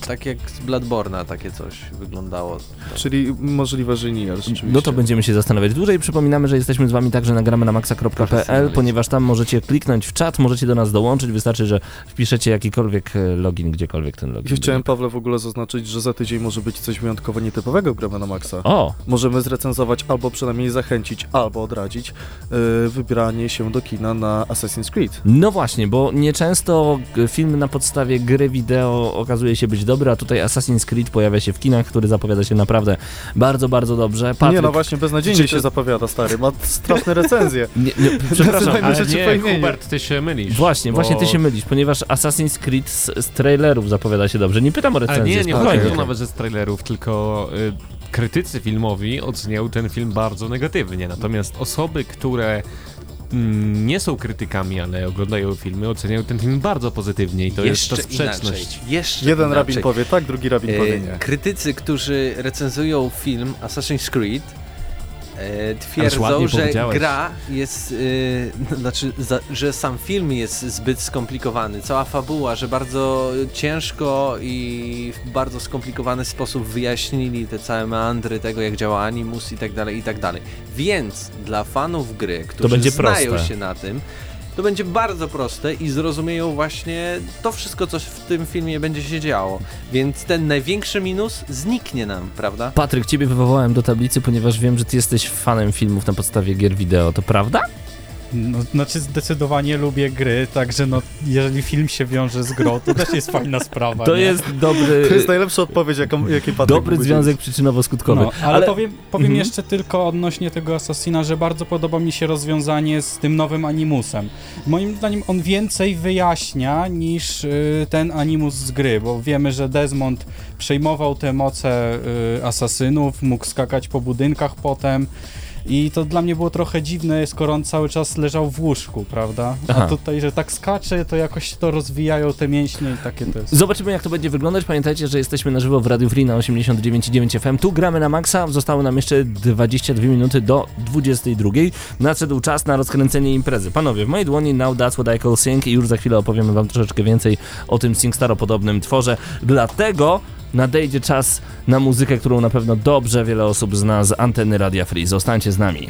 tak jak z Bloodborne'a takie coś wyglądało. Czyli możliwe, że rzeczywiście. No to będziemy się zastanawiać dłużej. Przypominamy, że jesteśmy z wami także nagramy na maxa.pl, ponieważ tam możecie kliknąć w czat, możecie do nas dołączyć. Wystarczy, że wpiszecie jakikolwiek e, login, gdziekolwiek ten login. Ja chciałem. Pawle, w ogóle zaznaczyć, że za tydzień może być coś wyjątkowo nietypowego w Gramy na Maxa. O, Możemy zrecenzować albo przynajmniej zachęcić, albo odradzić yy, wybranie się do kina na Assassin's Creed. no właśnie, bo nieczęsto film na podstawie gry wideo okazuje się być dobry, a tutaj Assassin's Creed pojawia się w kinach, który zapowiada się naprawdę bardzo, bardzo dobrze. Patryk, Nie no właśnie, beznadziejnie czy się zapowiada, stary, ma straszne recenzje. nie, nie, przepraszam, Ale nie. Hubert, ty się mylisz. Właśnie, bo- właśnie ty się mylisz, ponieważ Assassin's Creed z, z trailerów zapowiada się dobrze. Nie pytam o recenzję, nie, nie spokojnie. chodzi tu nawet ze z trailerów, tylko y, krytycy filmowi oceniają ten film bardzo negatywnie. Natomiast osoby, które nie są krytykami, ale oglądają filmy, oceniają ten film bardzo pozytywnie i to jest ta Jeszcze sprzeczność. Inaczej. Jeszcze Jeden inaczej. rabin powie tak, drugi rabin powie E, nie. krytycy, którzy recenzują film Assassin's Creed twierdzą, że gra jest, e, znaczy, za, że sam film jest zbyt skomplikowany, cała fabuła, że bardzo ciężko i w bardzo skomplikowany sposób wyjaśnili te całe meandry tego, jak działa animus i tak dalej, i tak dalej. Więc dla fanów gry, którzy znają proste. się na tym, to będzie bardzo proste i zrozumieją właśnie to wszystko, co w tym filmie będzie się działo. Więc ten największy minus zniknie nam, prawda? Patryk, ciebie wywołałem do tablicy, ponieważ wiem, że ty jesteś fanem filmów na podstawie gier wideo, to prawda? No, znaczy zdecydowanie lubię gry, także no, jeżeli film się wiąże z grą, to też jest fajna sprawa. To nie? jest dobry, To jest najlepsza odpowiedź, jaką, jakiej Patryk dobry związek przyczynowo-skutkowy. No, ale, powiem, powiem Mhm. jeszcze tylko odnośnie tego Assassina, że bardzo podoba mi się rozwiązanie z tym nowym Animusem. Moim zdaniem on więcej wyjaśnia niż y, ten Animus z gry, bo wiemy, że Desmond przejmował te moce y, asasynów, mógł skakać po budynkach potem. I to dla mnie było trochę dziwne, skoro on cały czas leżał w łóżku, prawda? Aha. A tutaj, że tak skacze, to jakoś to rozwijają te mięśnie i takie to jest. Zobaczymy, jak to będzie wyglądać. Pamiętajcie, że jesteśmy na żywo w Radio Free na 89,9 FM. Tu gramy na maksa. Zostały nam jeszcze 22 minuty do 22. Nadszedł czas na rozkręcenie imprezy. Panowie, w mojej dłoni Now That's What I Call Sing i już za chwilę opowiemy wam troszeczkę więcej o tym SingStaro-podobnym tworze. Dlatego nadejdzie czas na muzykę, którą na pewno dobrze wiele osób zna z anteny Radia Free. Zostańcie z nami.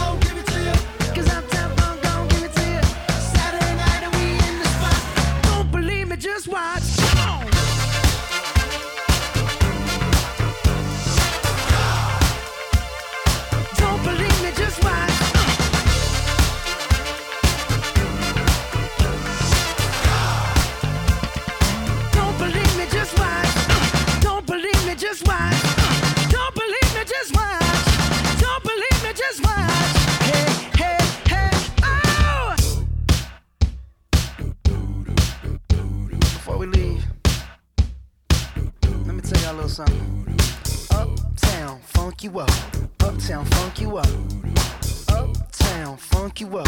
little something. Uptown, funk you up. Uptown, funk you up. Uptown, funk you up.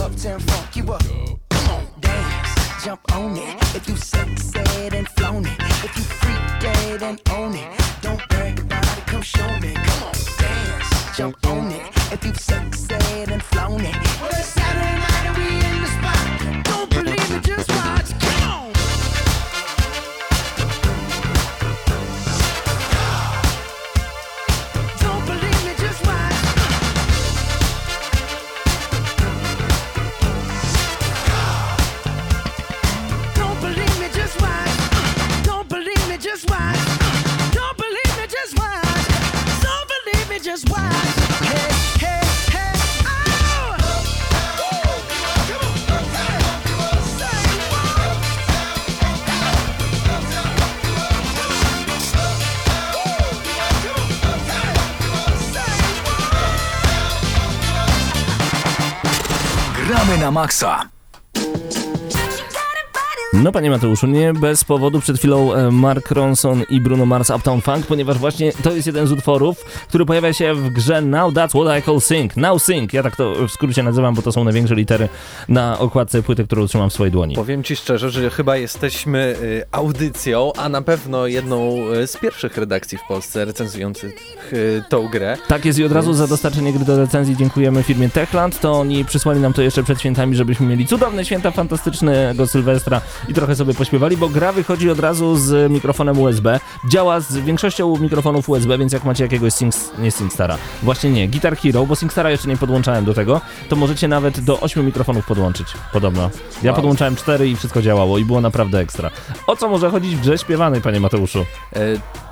Uptown, funk you up. Come on, dance, jump on it. If you sexed and flown it, if you freak dead and own it, don't brag about it. Come show me. Come on, dance, jump on it. If you sexed and flown it, well it's Saturday night and we Gramy na maksa. No panie Mateuszu, nie bez powodu przed chwilą e, Mark Ronson i Bruno Mars Uptown Funk, ponieważ właśnie to jest jeden z utworów, który pojawia się w grze Now That's What I Call Sing. Now Sing, ja tak to w skrócie nazywam, bo to są największe litery na okładce płyty, którą trzymam w swojej dłoni. Powiem ci szczerze, że chyba jesteśmy y, audycją, a na pewno jedną y, z pierwszych redakcji w Polsce recenzujących y, tą grę. Tak jest i od razu za dostarczenie gry do recenzji dziękujemy firmie Techland. To oni przysłali nam to jeszcze przed świętami, żebyśmy mieli cudowne święta fantastycznego Sylwestra i trochę sobie pośpiewali, bo gra wychodzi od razu z mikrofonem USB. Działa z większością mikrofonów USB, więc jak macie jakiegoś Sings, nie Singstara, właśnie nie, Guitar Hero, bo Singstara jeszcze nie podłączałem do tego, to możecie nawet do 8 mikrofonów podłączyć, podobno. Ja Wow. podłączałem 4 i wszystko działało i było naprawdę ekstra. O co może chodzić w grze śpiewanej, panie Mateuszu? E,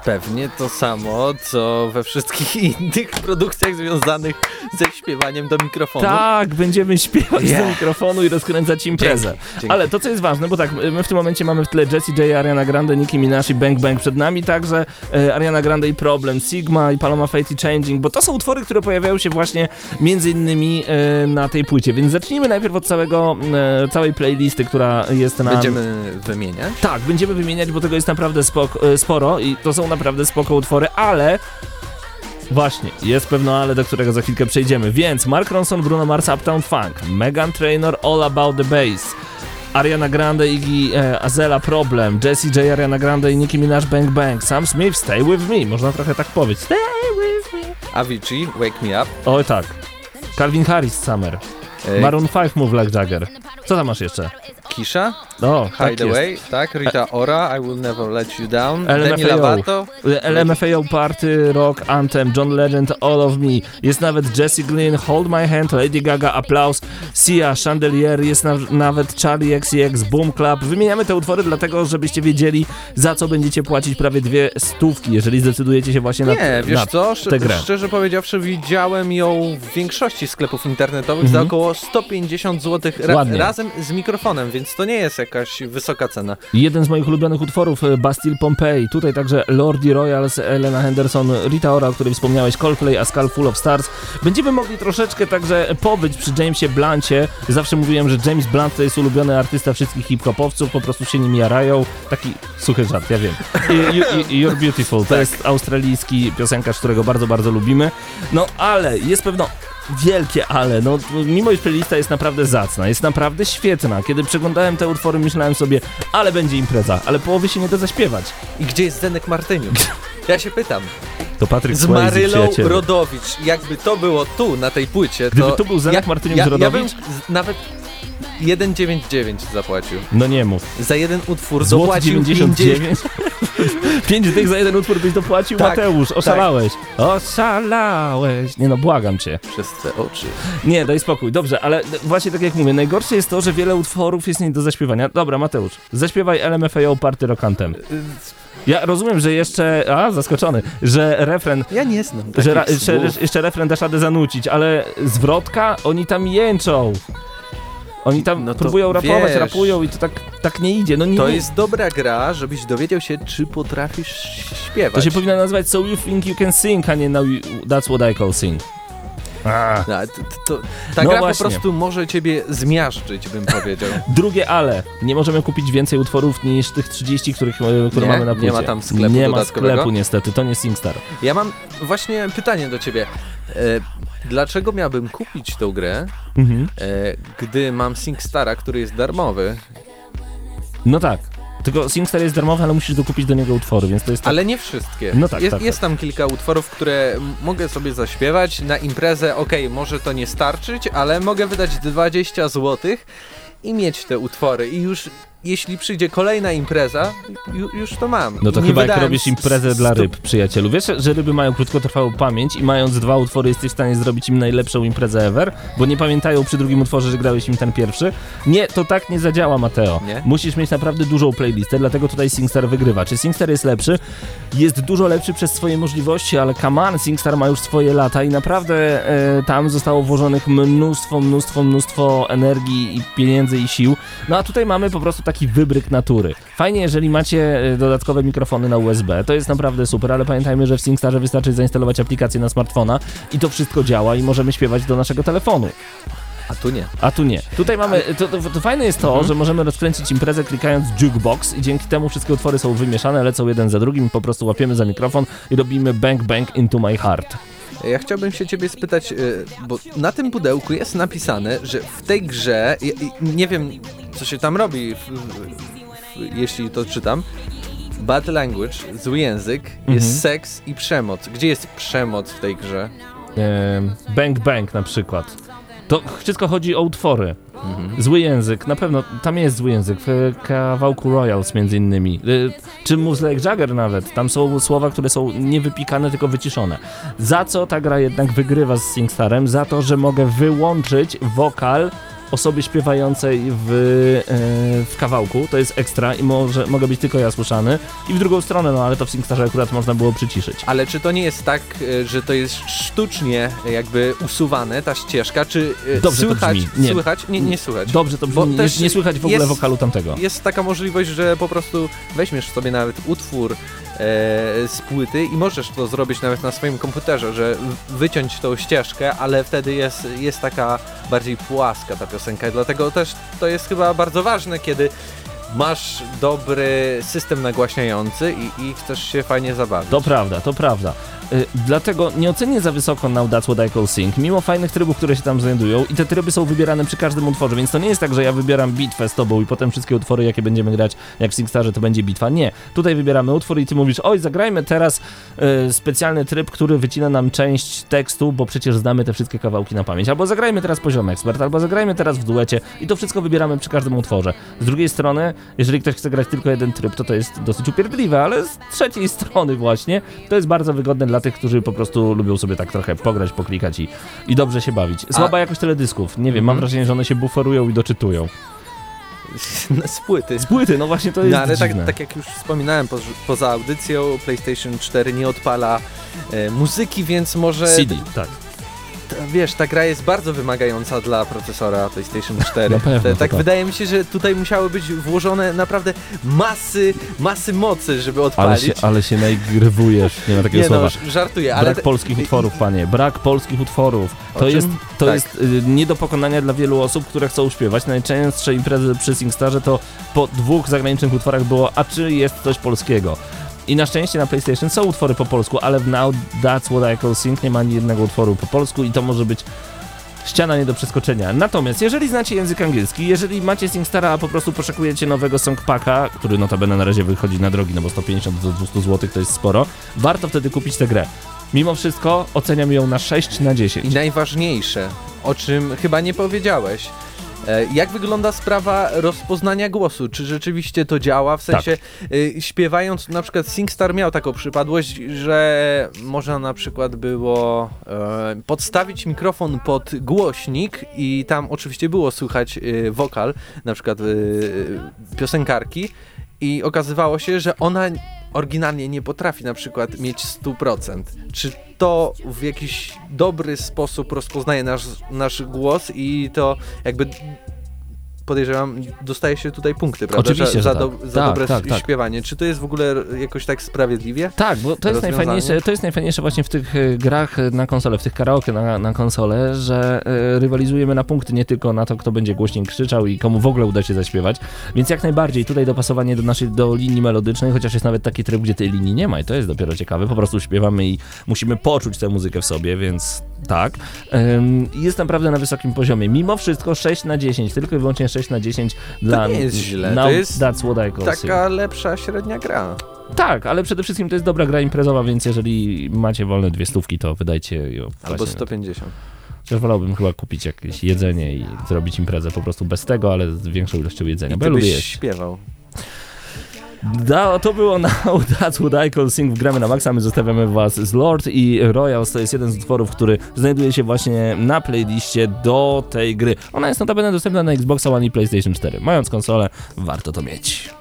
Pewnie to samo, co we wszystkich innych produkcjach związanych ze śpiewaniem do mikrofonu. Tak, będziemy śpiewać Yeah. do mikrofonu i rozkręcać imprezę. Dzięki. Ale to, co jest ważne, bo tak, my w tym momencie mamy w tle Jessie J, Ariana Grande, Nicki Minaj i Bang Bang przed nami, także e, Ariana Grande i Problem, Sigma i Paloma Fate i Changing, bo to są utwory, które pojawiają się właśnie między innymi e, na tej płycie, więc zacznijmy najpierw od całego, e, całej playlisty, która jest na... Będziemy wymieniać. Tak, będziemy wymieniać, bo tego jest naprawdę spoko, e, sporo i to są naprawdę spoko utwory, ale... Właśnie, jest pewno ale, do którego za chwilkę przejdziemy. Więc Mark Ronson, Bruno Mars, Uptown Funk, Megan Trainor, All About the Bass, Ariana Grande, Iggy e, Azela, Problem, Jessie J, Ariana Grande i Nicki Minaj, Bang Bang, Sam Smith, Stay With Me, można trochę tak powiedzieć. Stay With Me. Avicii, Wake Me Up. Oj tak. Calvin Harris, Summer. E, Maroon 5, Move Like Jagger. Co tam masz jeszcze? Kisha, O, tak jest. Hideaway, tak, Rita Ora, I Will Never Let You Down, LMFAO. Demi Lovato, LMFAO Party, Rock, Anthem, John Legend, All of Me. Jest nawet Jessie Glynn, Hold My Hand, Lady Gaga, Applaus, Sia, Chandelier, jest na, nawet Charlie XCX, Boom Club. Wymieniamy te utwory dlatego, żebyście wiedzieli, za co będziecie płacić prawie dwie stówki, jeżeli zdecydujecie się właśnie na, Nie, wiesz na co, tę Sz- grę. szczerze powiedziawszy widziałem ją w większości sklepów internetowych za Mhm. około 150 zł ra- Ładnie. razem z mikrofonem, więc to nie jest jakaś wysoka cena. Jeden z moich ulubionych utworów, e, Bastille Pompeii. Tutaj także Lordi Royals, Elena Henderson, Rita Ora, o której wspomniałeś, Coldplay, A Skull Full of Stars. Będziemy mogli troszeczkę także pobyć przy Jamesie Bluncie. Zawsze mówiłem, że James Blunt to jest ulubiony artysta wszystkich hip-hopowców, po prostu się nim jarają. Taki suchy żart, ja wiem. You're Beautiful, to jest australijski piosenkarz, którego bardzo, bardzo lubimy. No ale jest pewno wielkie ale, no mimo iż playlista jest naprawdę zacna, jest naprawdę świetna. Kiedy przeglądałem te utwory myślałem sobie, ale będzie impreza, ale połowy się nie da zaśpiewać. I gdzie jest Zenek Martyniuk? Ja się pytam. To Patryk Z Swayze, Marylą. Rodowicz, jakby to było tu, na tej płycie, to... Gdyby tu był Zenek Martyniuk ja, z ja, ja bym Rodowicz? nawet 1,99 zapłacił. No nie mów. Za jeden utwór Złoty dopłacił 99? 5 dych za jeden utwór byś dopłacił? Tak, Mateusz, oszalałeś. Oszalałeś. Nie no, błagam cię. Przez te oczy. Nie, daj spokój. Dobrze, ale właśnie tak jak mówię, najgorsze jest to, że wiele utworów jest nie do zaśpiewania. Dobra, Mateusz, zaśpiewaj LMFAO Party Rock Anthem. Ja rozumiem, że jeszcze... A, zaskoczony, że refren Ja nie znam że ra, jeszcze, jeszcze refren dasz radę zanucić, ale zwrotka, oni tam jęczą. Oni tam No próbują rapować, wiesz. rapują i to tak, tak nie idzie. No nie, To nie. jest dobra gra, żebyś dowiedział się, czy potrafisz śpiewać. To się powinno nazywać So You Think You Can Sing, a nie now you, That's What I Call Sing. A. No, to, to, ta No gra właśnie. po prostu może ciebie zmiażdżyć, bym powiedział. Drugie ale. Nie możemy kupić więcej utworów niż tych 30, których, e, które Nie? mamy na Nie płycie. ma tam sklepu Nie ma sklepu niestety, to nie SingStar. Ja mam właśnie pytanie do ciebie. Dlaczego miałbym kupić tą grę, Mhm. e, gdy mam SingStara, który jest darmowy, No tak. Tylko SingStar jest darmowy, ale musisz dokupić do niego utwory, więc to jest tak... ale nie wszystkie. No tak, jest, tak, jest tam kilka utworów, które mogę sobie zaśpiewać na imprezę. Okej, może to nie starczyć, ale mogę wydać 20 zł i mieć te utwory. I już jeśli przyjdzie kolejna impreza, ju, już to mam. No to nie chyba jak robisz imprezę dla ryb, przyjacielu. Wiesz, że ryby mają krótkotrwałą pamięć i mając dwa utwory jesteś w stanie zrobić im najlepszą imprezę ever, bo nie pamiętają przy drugim utworze, że grałeś im ten pierwszy. Nie, to tak nie zadziała, Mateo. Nie? Musisz mieć naprawdę dużą playlistę, dlatego tutaj SingStar wygrywa. Czy SingStar jest lepszy? Jest dużo lepszy przez swoje możliwości, ale on, SingStar ma już swoje lata i naprawdę e, tam zostało włożonych mnóstwo, mnóstwo, mnóstwo energii i pieniędzy i sił. No a tutaj mamy po prostu taki wybryk natury. Fajnie, jeżeli macie e, dodatkowe mikrofony na USB, to jest naprawdę super, ale pamiętajmy, że w SingStarze wystarczy zainstalować aplikację na smartfona i to wszystko działa i możemy śpiewać do naszego telefonu. A tu nie. A tu nie. Tutaj mamy, to, to, to fajne jest to, Mhm. że możemy rozkręcić imprezę klikając jukebox i dzięki temu wszystkie utwory są wymieszane, lecą jeden za drugim, po prostu łapiemy za mikrofon i robimy bang bang into my heart. Ja chciałbym się ciebie spytać, y, bo na tym pudełku jest napisane, że w tej grze, nie wiem co się tam robi, w, w, jeśli to czytam, bad language, zły język, Mhm. jest seks i przemoc. Gdzie jest przemoc w tej grze? Em, bang bang na przykład. To wszystko chodzi o utwory. Mhm. Zły język, na pewno, tam jest zły język, w kawałku Royals między innymi, y, czy Like Jagger nawet, tam są słowa, które są nie wypikane, tylko wyciszone. Za co ta gra jednak wygrywa z SingStarem? Za to, że mogę wyłączyć wokal osoby śpiewającej w, e, w kawałku, to jest ekstra i może, mogę być tylko ja słyszany. I w drugą stronę, no ale to w SingStarze akurat można było przyciszyć. Ale czy to nie jest tak, y, że to jest sztucznie jakby usuwane, ta ścieżka, czy y, Dobrze to słychać. Nie. słychać? Nie, nie słychać. Dobrze to Bo brzmi, nie, też nie słychać w ogóle jest- wokalu tamtego. Jest taka możliwość, że po prostu weźmiesz sobie nawet utwór e, z płyty i możesz to zrobić nawet na swoim komputerze, że wyciąć tą ścieżkę, ale wtedy jest, jest taka bardziej płaska ta piosenka dlatego też to jest chyba bardzo ważne, kiedy masz dobry system nagłaśniający i, i chcesz się fajnie zabawić. To prawda, to prawda. Y, dlatego nie ocenię za wysoko Now That's What I Call Sing, mimo fajnych trybów, które się tam znajdują i te tryby są wybierane przy każdym utworze, więc to nie jest tak, że ja wybieram bitwę z tobą i potem wszystkie utwory, jakie będziemy grać, jak w SingStarze, to będzie bitwa. Nie. Tutaj wybieramy utwór i ty mówisz, oj, zagrajmy teraz y, specjalny tryb, który wycina nam część tekstu, bo przecież znamy te wszystkie kawałki na pamięć. Albo zagrajmy teraz poziom ekspert, albo zagrajmy teraz w duecie i to wszystko wybieramy przy każdym utworze. Z drugiej strony, jeżeli ktoś chce grać tylko jeden tryb, to to jest dosyć upierdliwe, ale z trzeciej strony właśnie, to jest bardzo wygodne dla tych, którzy po prostu lubią sobie tak trochę pograć, poklikać i, i dobrze się bawić. Słaba jakość teledysków. Nie wiem, mam Mhm. wrażenie, że one się buforują i doczytują. z płyty. Z płyty, no właśnie to jest No ale tak, tak jak już wspominałem poz, poza audycją, PlayStation 4 nie odpala e, muzyki, więc może CD, tak. Wiesz, ta gra jest bardzo wymagająca dla procesora PlayStation 4. Na pewno, tak tak. wydaje mi się, że tutaj musiały być włożone naprawdę masy, masy mocy, żeby Ale odpalić. się, ale się najgrywujesz, nie ma takiego nie słowa. no, żartuję, ale Brak polskich utworów, panie. Brak polskich utworów. O To czym? jest, to Tak. jest y, nie do pokonania dla wielu osób, które chcą śpiewać. Najczęstsze imprezy przy SingStarze to po dwóch zagranicznych utworach było, a czy jest coś polskiego? I na szczęście na PlayStation są utwory po polsku, ale w Now That's What I Call Sing nie ma ani jednego utworu po polsku i to może być ściana nie do przeskoczenia. Natomiast jeżeli znacie język angielski, jeżeli macie SingStara, a po prostu poszukujecie nowego songpacka, który notabene na razie wychodzi na drogi, no bo 150 do 200 zł to jest sporo, warto wtedy kupić tę grę. Mimo wszystko oceniam ją na 6 na 10. I najważniejsze, o czym chyba nie powiedziałeś. E, Jak wygląda sprawa rozpoznania głosu? Czy rzeczywiście to działa? W sensie, y, śpiewając, na przykład SingStar miał taką przypadłość, że można na przykład było e, podstawić mikrofon pod głośnik i tam oczywiście było słychać y, wokal, na przykład y, piosenkarki i okazywało się, że ona oryginalnie nie potrafi na przykład mieć 100%. Czy to w jakiś dobry sposób rozpoznaje nasz, nasz głos i to jakby podejrzewam, dostaje się tutaj punkty, prawda? Oczywiście, za, że do, tak. za Tak, dobre tak, tak. śpiewanie. Czy to jest w ogóle jakoś tak sprawiedliwie? Tak, bo to jest, najfajniejsze, to jest najfajniejsze właśnie w tych e, grach na konsolę, w tych karaoke na, na konsolę, że e, rywalizujemy na punkty, nie tylko na to, kto będzie głośniej krzyczał i komu w ogóle uda się zaśpiewać. Więc jak najbardziej tutaj dopasowanie do naszej do linii melodycznej, chociaż jest nawet taki tryb, gdzie tej linii nie ma i to jest dopiero ciekawe. Po prostu śpiewamy i musimy poczuć tę muzykę w sobie, więc tak. Jest naprawdę na wysokim poziomie. Mimo wszystko 6 na 10, tylko i wyłącznie 6 na 10 dla nie jest źle, Now to jest That's What I Call. Taka lepsza średnia gra. Tak, ale przede wszystkim to jest dobra gra imprezowa, więc jeżeli macie wolne dwie stówki, to wydajcie ją. Albo właśnie na to. 150. Chociaż wolałbym chyba kupić jakieś jedzenie i zrobić imprezę po prostu bez tego, ale z większą ilością jedzenia, I bo ja lubię śpiewał. Da, to było na That's What I Call Sing. Gramy na maksa, my zostawiamy was z Lord i Royals. To jest jeden z utworów, który znajduje się właśnie na playliście do tej gry. Ona jest notabene dostępna na Xboxa One i PlayStation 4. Mając konsolę, warto to mieć.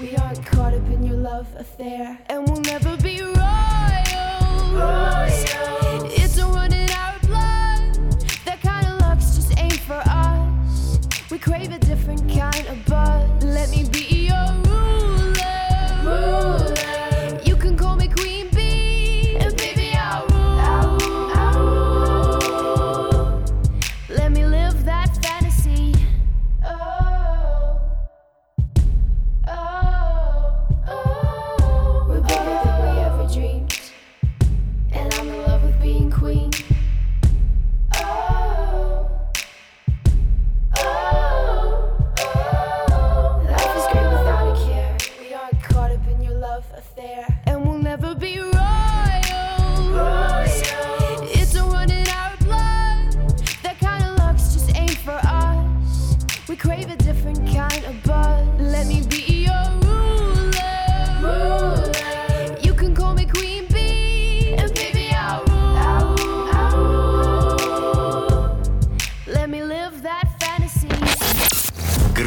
We aren't caught up in your love affair, and we'll never be our blood. That kind of just ain't for us. We crave it.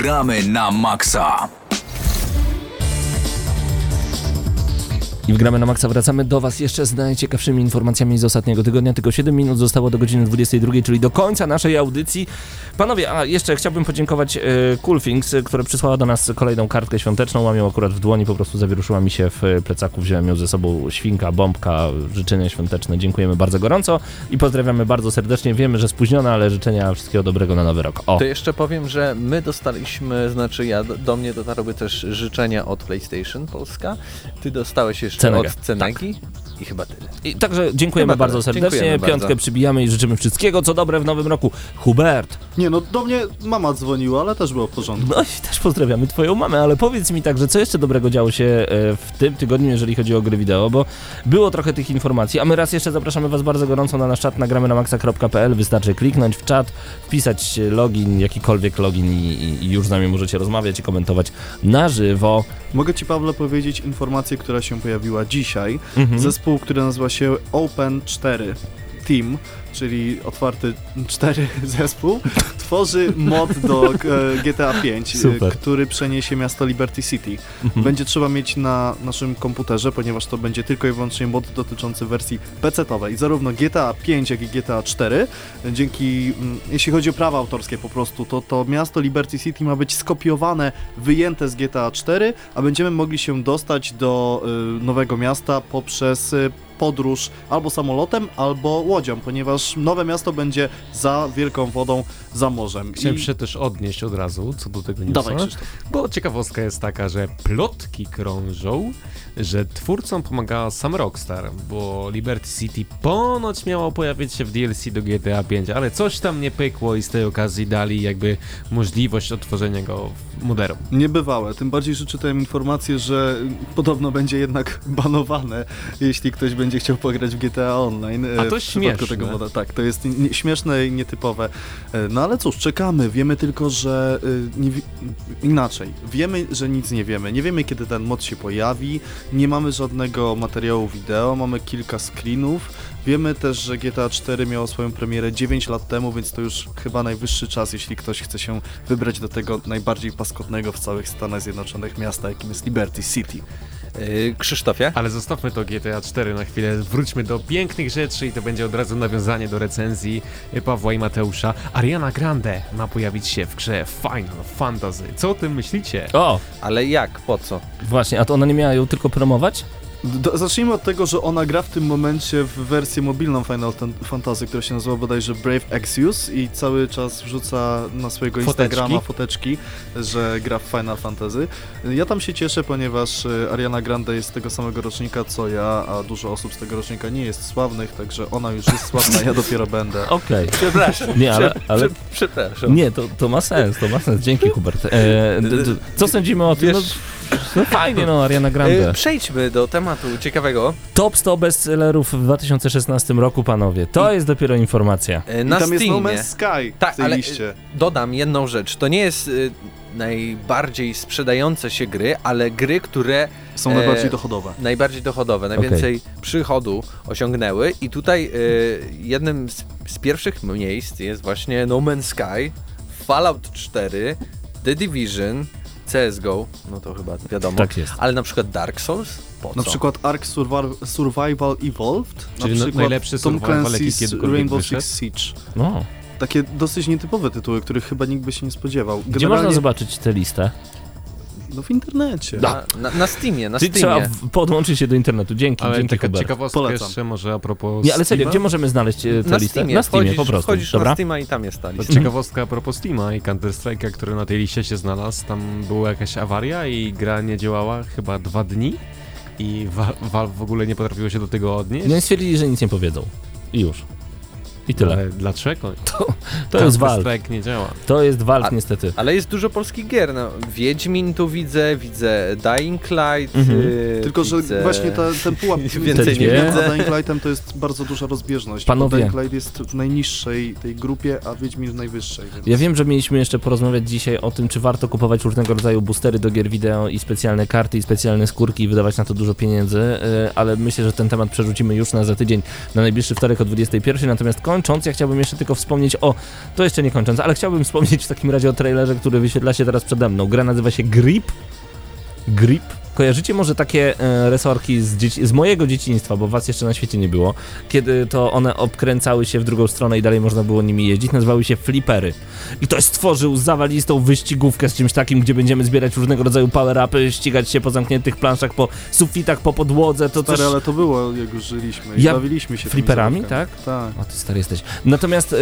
Gramy na maksa. I w Gramy na Maxa wracamy do Was jeszcze z najciekawszymi informacjami z ostatniego tygodnia. Tylko 7 minut zostało do godziny 22, czyli do końca naszej audycji. Panowie, a jeszcze chciałbym podziękować e, Cool Things, e, która przysłała do nas kolejną kartkę świąteczną. Mam ją akurat w dłoni, po prostu zawieruszyła mi się w e, plecaku. Wziąłem ją ze sobą świnka, bombka, życzenia świąteczne. Dziękujemy bardzo gorąco i pozdrawiamy bardzo serdecznie. Wiemy, że spóźniona, ale życzenia wszystkiego dobrego na nowy rok. O, To jeszcze powiem, że my dostaliśmy, znaczy ja, do mnie dotarły też życzenia od PlayStation Polska. Ty dostałeś jeszcze Cenega. od Cenegi i chyba tyle. I także dziękujemy Chyba bardzo tyle. serdecznie. Dziękujemy Piątkę bardzo. przybijamy i życzymy wszystkiego, co dobre w nowym roku. Hubert. Nie no, do mnie mama dzwoniła, ale też było w porządku. No i też pozdrawiamy twoją mamę, ale powiedz mi także, co jeszcze dobrego działo się e, w tym tygodniu, jeżeli chodzi o gry wideo, bo było trochę tych informacji, a my raz jeszcze zapraszamy was bardzo gorąco na nasz czat nagramy na maxa.pl, wystarczy kliknąć w czat, wpisać login, jakikolwiek login i, i- i już z nami możecie rozmawiać i komentować na żywo. Mogę Ci, Pawle, powiedzieć informację, która się pojawiła dzisiaj. Mhm. Zespół, który nazywa się Open 4 Team, czyli otwarty 4 zespół, tworzy mod do e, GTA 5, Super. który przeniesie miasto Liberty City. Mhm. Będzie trzeba mieć na naszym komputerze, ponieważ to będzie tylko i wyłącznie mod dotyczący wersji PC-owej. Zarówno GTA 5, jak i GTA 4, dzięki, mm, jeśli chodzi o prawa autorskie po prostu, to to miasto Liberty City ma być skopiowane, wyjęte z GTA 4, a będziemy mogli się dostać do y, nowego miasta poprzez podróż albo samolotem, albo łodzią, ponieważ nowe miasto będzie za wielką wodą, za morzem. Chciałem I- się też odnieść od razu co do tego newsa, Dawaj, bo ciekawostka jest taka, że plotki krążą, że twórcom pomagała sam Rockstar, bo Liberty City ponoć miało pojawić się w DLC do GTA 5, ale coś tam nie pykło i z tej okazji dali jakby możliwość odtworzenia go w moderum. Niebywałe, tym bardziej, że czytałem informację, że podobno będzie jednak banowane, jeśli ktoś będzie chciał pograć w GTA Online. e, A to w śmieszne. tego moda. Tak, to jest nie, śmieszne i nietypowe. E, No ale cóż, czekamy. Wiemy tylko, że e, nie, inaczej. Wiemy, że nic nie wiemy. Nie wiemy, kiedy ten mod się pojawi. Nie mamy żadnego materiału wideo, mamy kilka screenów. Wiemy też, że GTA 4 miało swoją premierę 9 lat temu, więc to już chyba najwyższy czas, jeśli ktoś chce się wybrać do tego najbardziej paskotnego w całych Stanach Zjednoczonych miasta, jakim jest Liberty City. Yy, Krzysztofie? Ale zostawmy to GTA 4 na chwilę, wróćmy do pięknych rzeczy i to będzie od razu nawiązanie do recenzji Pawła i Mateusza. Ariana Grande ma pojawić się w grze Final Fantasy. Co o tym myślicie? O, Ale jak? Po co? właśnie, a to ona nie miała ją tylko promować? Do, zacznijmy od tego, że ona gra w tym momencie w wersję mobilną Final Fantasy, która się nazywa bodajże Brave Exvius i cały czas wrzuca na swojego Foteczki. Instagrama foteczki, że gra w Final Fantasy. Ja tam się cieszę, ponieważ e, Ariana Grande jest z tego samego rocznika co ja, a dużo osób z tego rocznika nie jest sławnych, także ona już jest sławna, ja dopiero będę. Okej. Przepraszam. Nie, ale, ale Prze- Przepraszam. Nie, to, to ma sens, to ma sens. Dzięki, Hubert. E, d, d, co sądzimy o tym? No, Wiesz- no fajnie, no, Ariana Grande. Yy, Przejdźmy do tematu ciekawego. Top 100 bestsellerów w 2016 roku, panowie. To jest dopiero informacja. I Na tam jest No Steamie. Man's Sky Tak, w tej ale liście. dodam jedną rzecz. To nie jest y, najbardziej sprzedające się gry, ale gry, które Są e, najbardziej dochodowe. najbardziej dochodowe, najwięcej przychodu osiągnęły. I tutaj y, jednym z, z pierwszych miejsc jest właśnie No Man's Sky, Fallout 4, The Division, CSGO, no to chyba wiadomo. Tak jest. Ale na przykład Dark Souls? Po Na co? przykład Ark Survival, Survival Evolved, Czyli na no- przykład najlepszy Tom survival, jaki Clancy's kiedykolwiek Rainbow wyszedł? Six Siege. No, takie dosyć nietypowe tytuły, których chyba nikt by się nie spodziewał. Gdzie można zobaczyć tę listę? No w internecie. Da. Na, na Steamie, na Czyli trzeba Steamie. w- podłączyć się do internetu. Dzięki, Ale dzięki taka Hubert. ciekawostka Polecam. jeszcze może a propos Nie, ale serio, Steama. gdzie możemy znaleźć e, tę Na listę? Steamie, na Steamie wchodzisz, po prostu. wchodzisz Dobra? na Steama i tam jest ta lista. ciekawostka a propos Steama i Counter Strike'a, który na tej liście się znalazł. Tam była jakaś awaria i gra nie działała chyba dwa dni i Valve w ogóle nie potrafiło się do tego odnieść. No i stwierdzili, że nic nie powiedzą. I już. I tyle. Ale dlaczego? To jest Valve. Strike nie działa. To jest Valve A- niestety. Ale jest dużo polskich gier, no. Wiedźmin tu widzę, widzę Dying Light, Mhm. y, Tylko, że widzę... właśnie ta, ten pułap Więcej nie między widzę. a Dying Lightem to jest bardzo duża rozbieżność. Panowie. Dying Light jest w najniższej tej grupie, a Wiedźmin w najwyższej. Więc... Ja wiem, że mieliśmy jeszcze porozmawiać dzisiaj o tym, czy warto kupować różnego rodzaju boostery do gier wideo i specjalne karty i specjalne skórki i wydawać na to dużo pieniędzy, y, ale myślę, że ten temat przerzucimy już na za tydzień, na najbliższy wtorek o 21. Natomiast kończąc, ja chciałbym jeszcze tylko wspomnieć o, to jeszcze nie kończąc, ale chciałbym wspomnieć w takim razie o trailerze, który wyświetla się teraz przede mną. Gra nazywa się Grip. Grip. Kojarzycie może takie e, resorki z, dzieci- z mojego dzieciństwa, bo was jeszcze na świecie nie było, kiedy to one obkręcały się w drugą stronę i dalej można było nimi jeździć, nazywały się flipery. I ktoś stworzył zawalistą wyścigówkę z czymś takim, gdzie będziemy zbierać różnego rodzaju power-upy, ścigać się po zamkniętych planszach, po sufitach, po podłodze, to Stary, też... ale to było, jak już żyliśmy i Ja- bawiliśmy się Fliperami, tak? Tak. O, ty stary jesteś. Natomiast e,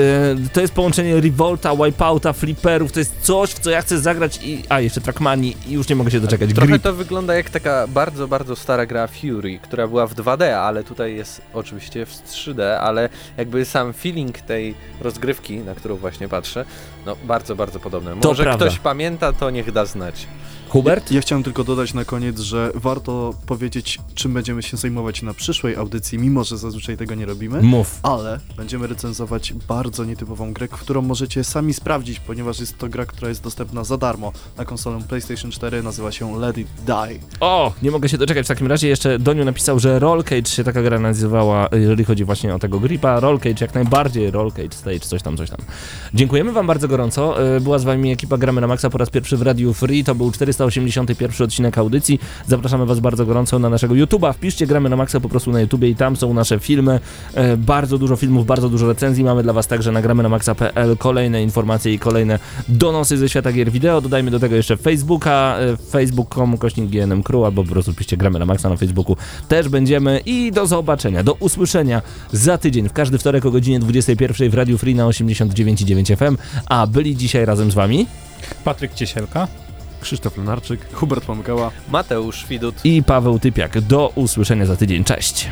to jest połączenie Revolta, Wipeouta, Flipperów, to jest coś, w co ja chcę zagrać i... A, jeszcze Trackmanii i już nie mogę się doczekać. Trochę Grip. to wygląda jak taka bardzo, bardzo stara gra Fury, która była w 2D, ale tutaj jest oczywiście w 3D, ale jakby sam feeling tej rozgrywki, na którą właśnie patrzę, no bardzo, bardzo podobne. To Może prawda. ktoś pamięta, to niech da znać. Hubert? Ja chciałem tylko dodać na koniec, że warto powiedzieć, czym będziemy się zajmować na przyszłej audycji, mimo że zazwyczaj tego nie robimy. Mów. Ale będziemy recenzować bardzo nietypową grę, którą możecie sami sprawdzić, ponieważ jest to gra, która jest dostępna za darmo na konsolę PlayStation 4, nazywa się Let It Die. O, nie mogę się doczekać. W takim razie jeszcze Doniu napisał, że Roll Cage się taka gra nazywała, jeżeli chodzi właśnie o tego gripa. Roll Cage, jak najbardziej Roll Cage Stage, coś tam, coś tam. Dziękujemy wam bardzo gorąco. E, Była z wami ekipa Gramy na Maxa po raz pierwszy w Radiu Free. To był 481 odcinek audycji. Zapraszamy was bardzo gorąco na naszego YouTube'a. Wpiszcie Gramy na Maxa po prostu na YouTubie i tam są nasze filmy. E, Bardzo dużo filmów, bardzo dużo recenzji. Mamy dla was także nagramy na maxa.pl kolejne informacje i kolejne donosy ze świata gier wideo. Dodajmy do tego jeszcze Facebooka, e, facebook.com kośnik GNM Crew, albo po prostu piszcie gramy na Maxa na Facebooku. Też będziemy i do zobaczenia, do usłyszenia za tydzień, w każdy wtorek o godzinie 21 w Radiu Free na 89,9 FM. A byli dzisiaj razem z wami Patryk Ciesielka. Krzysztof Lenarczyk. Hubert Pomykała. Mateusz Widut. i Paweł Typiak. Do usłyszenia za tydzień. Cześć!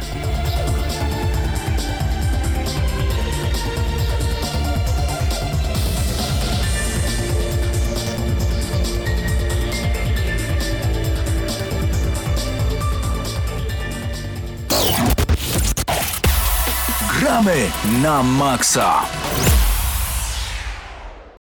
Gramy na maksa.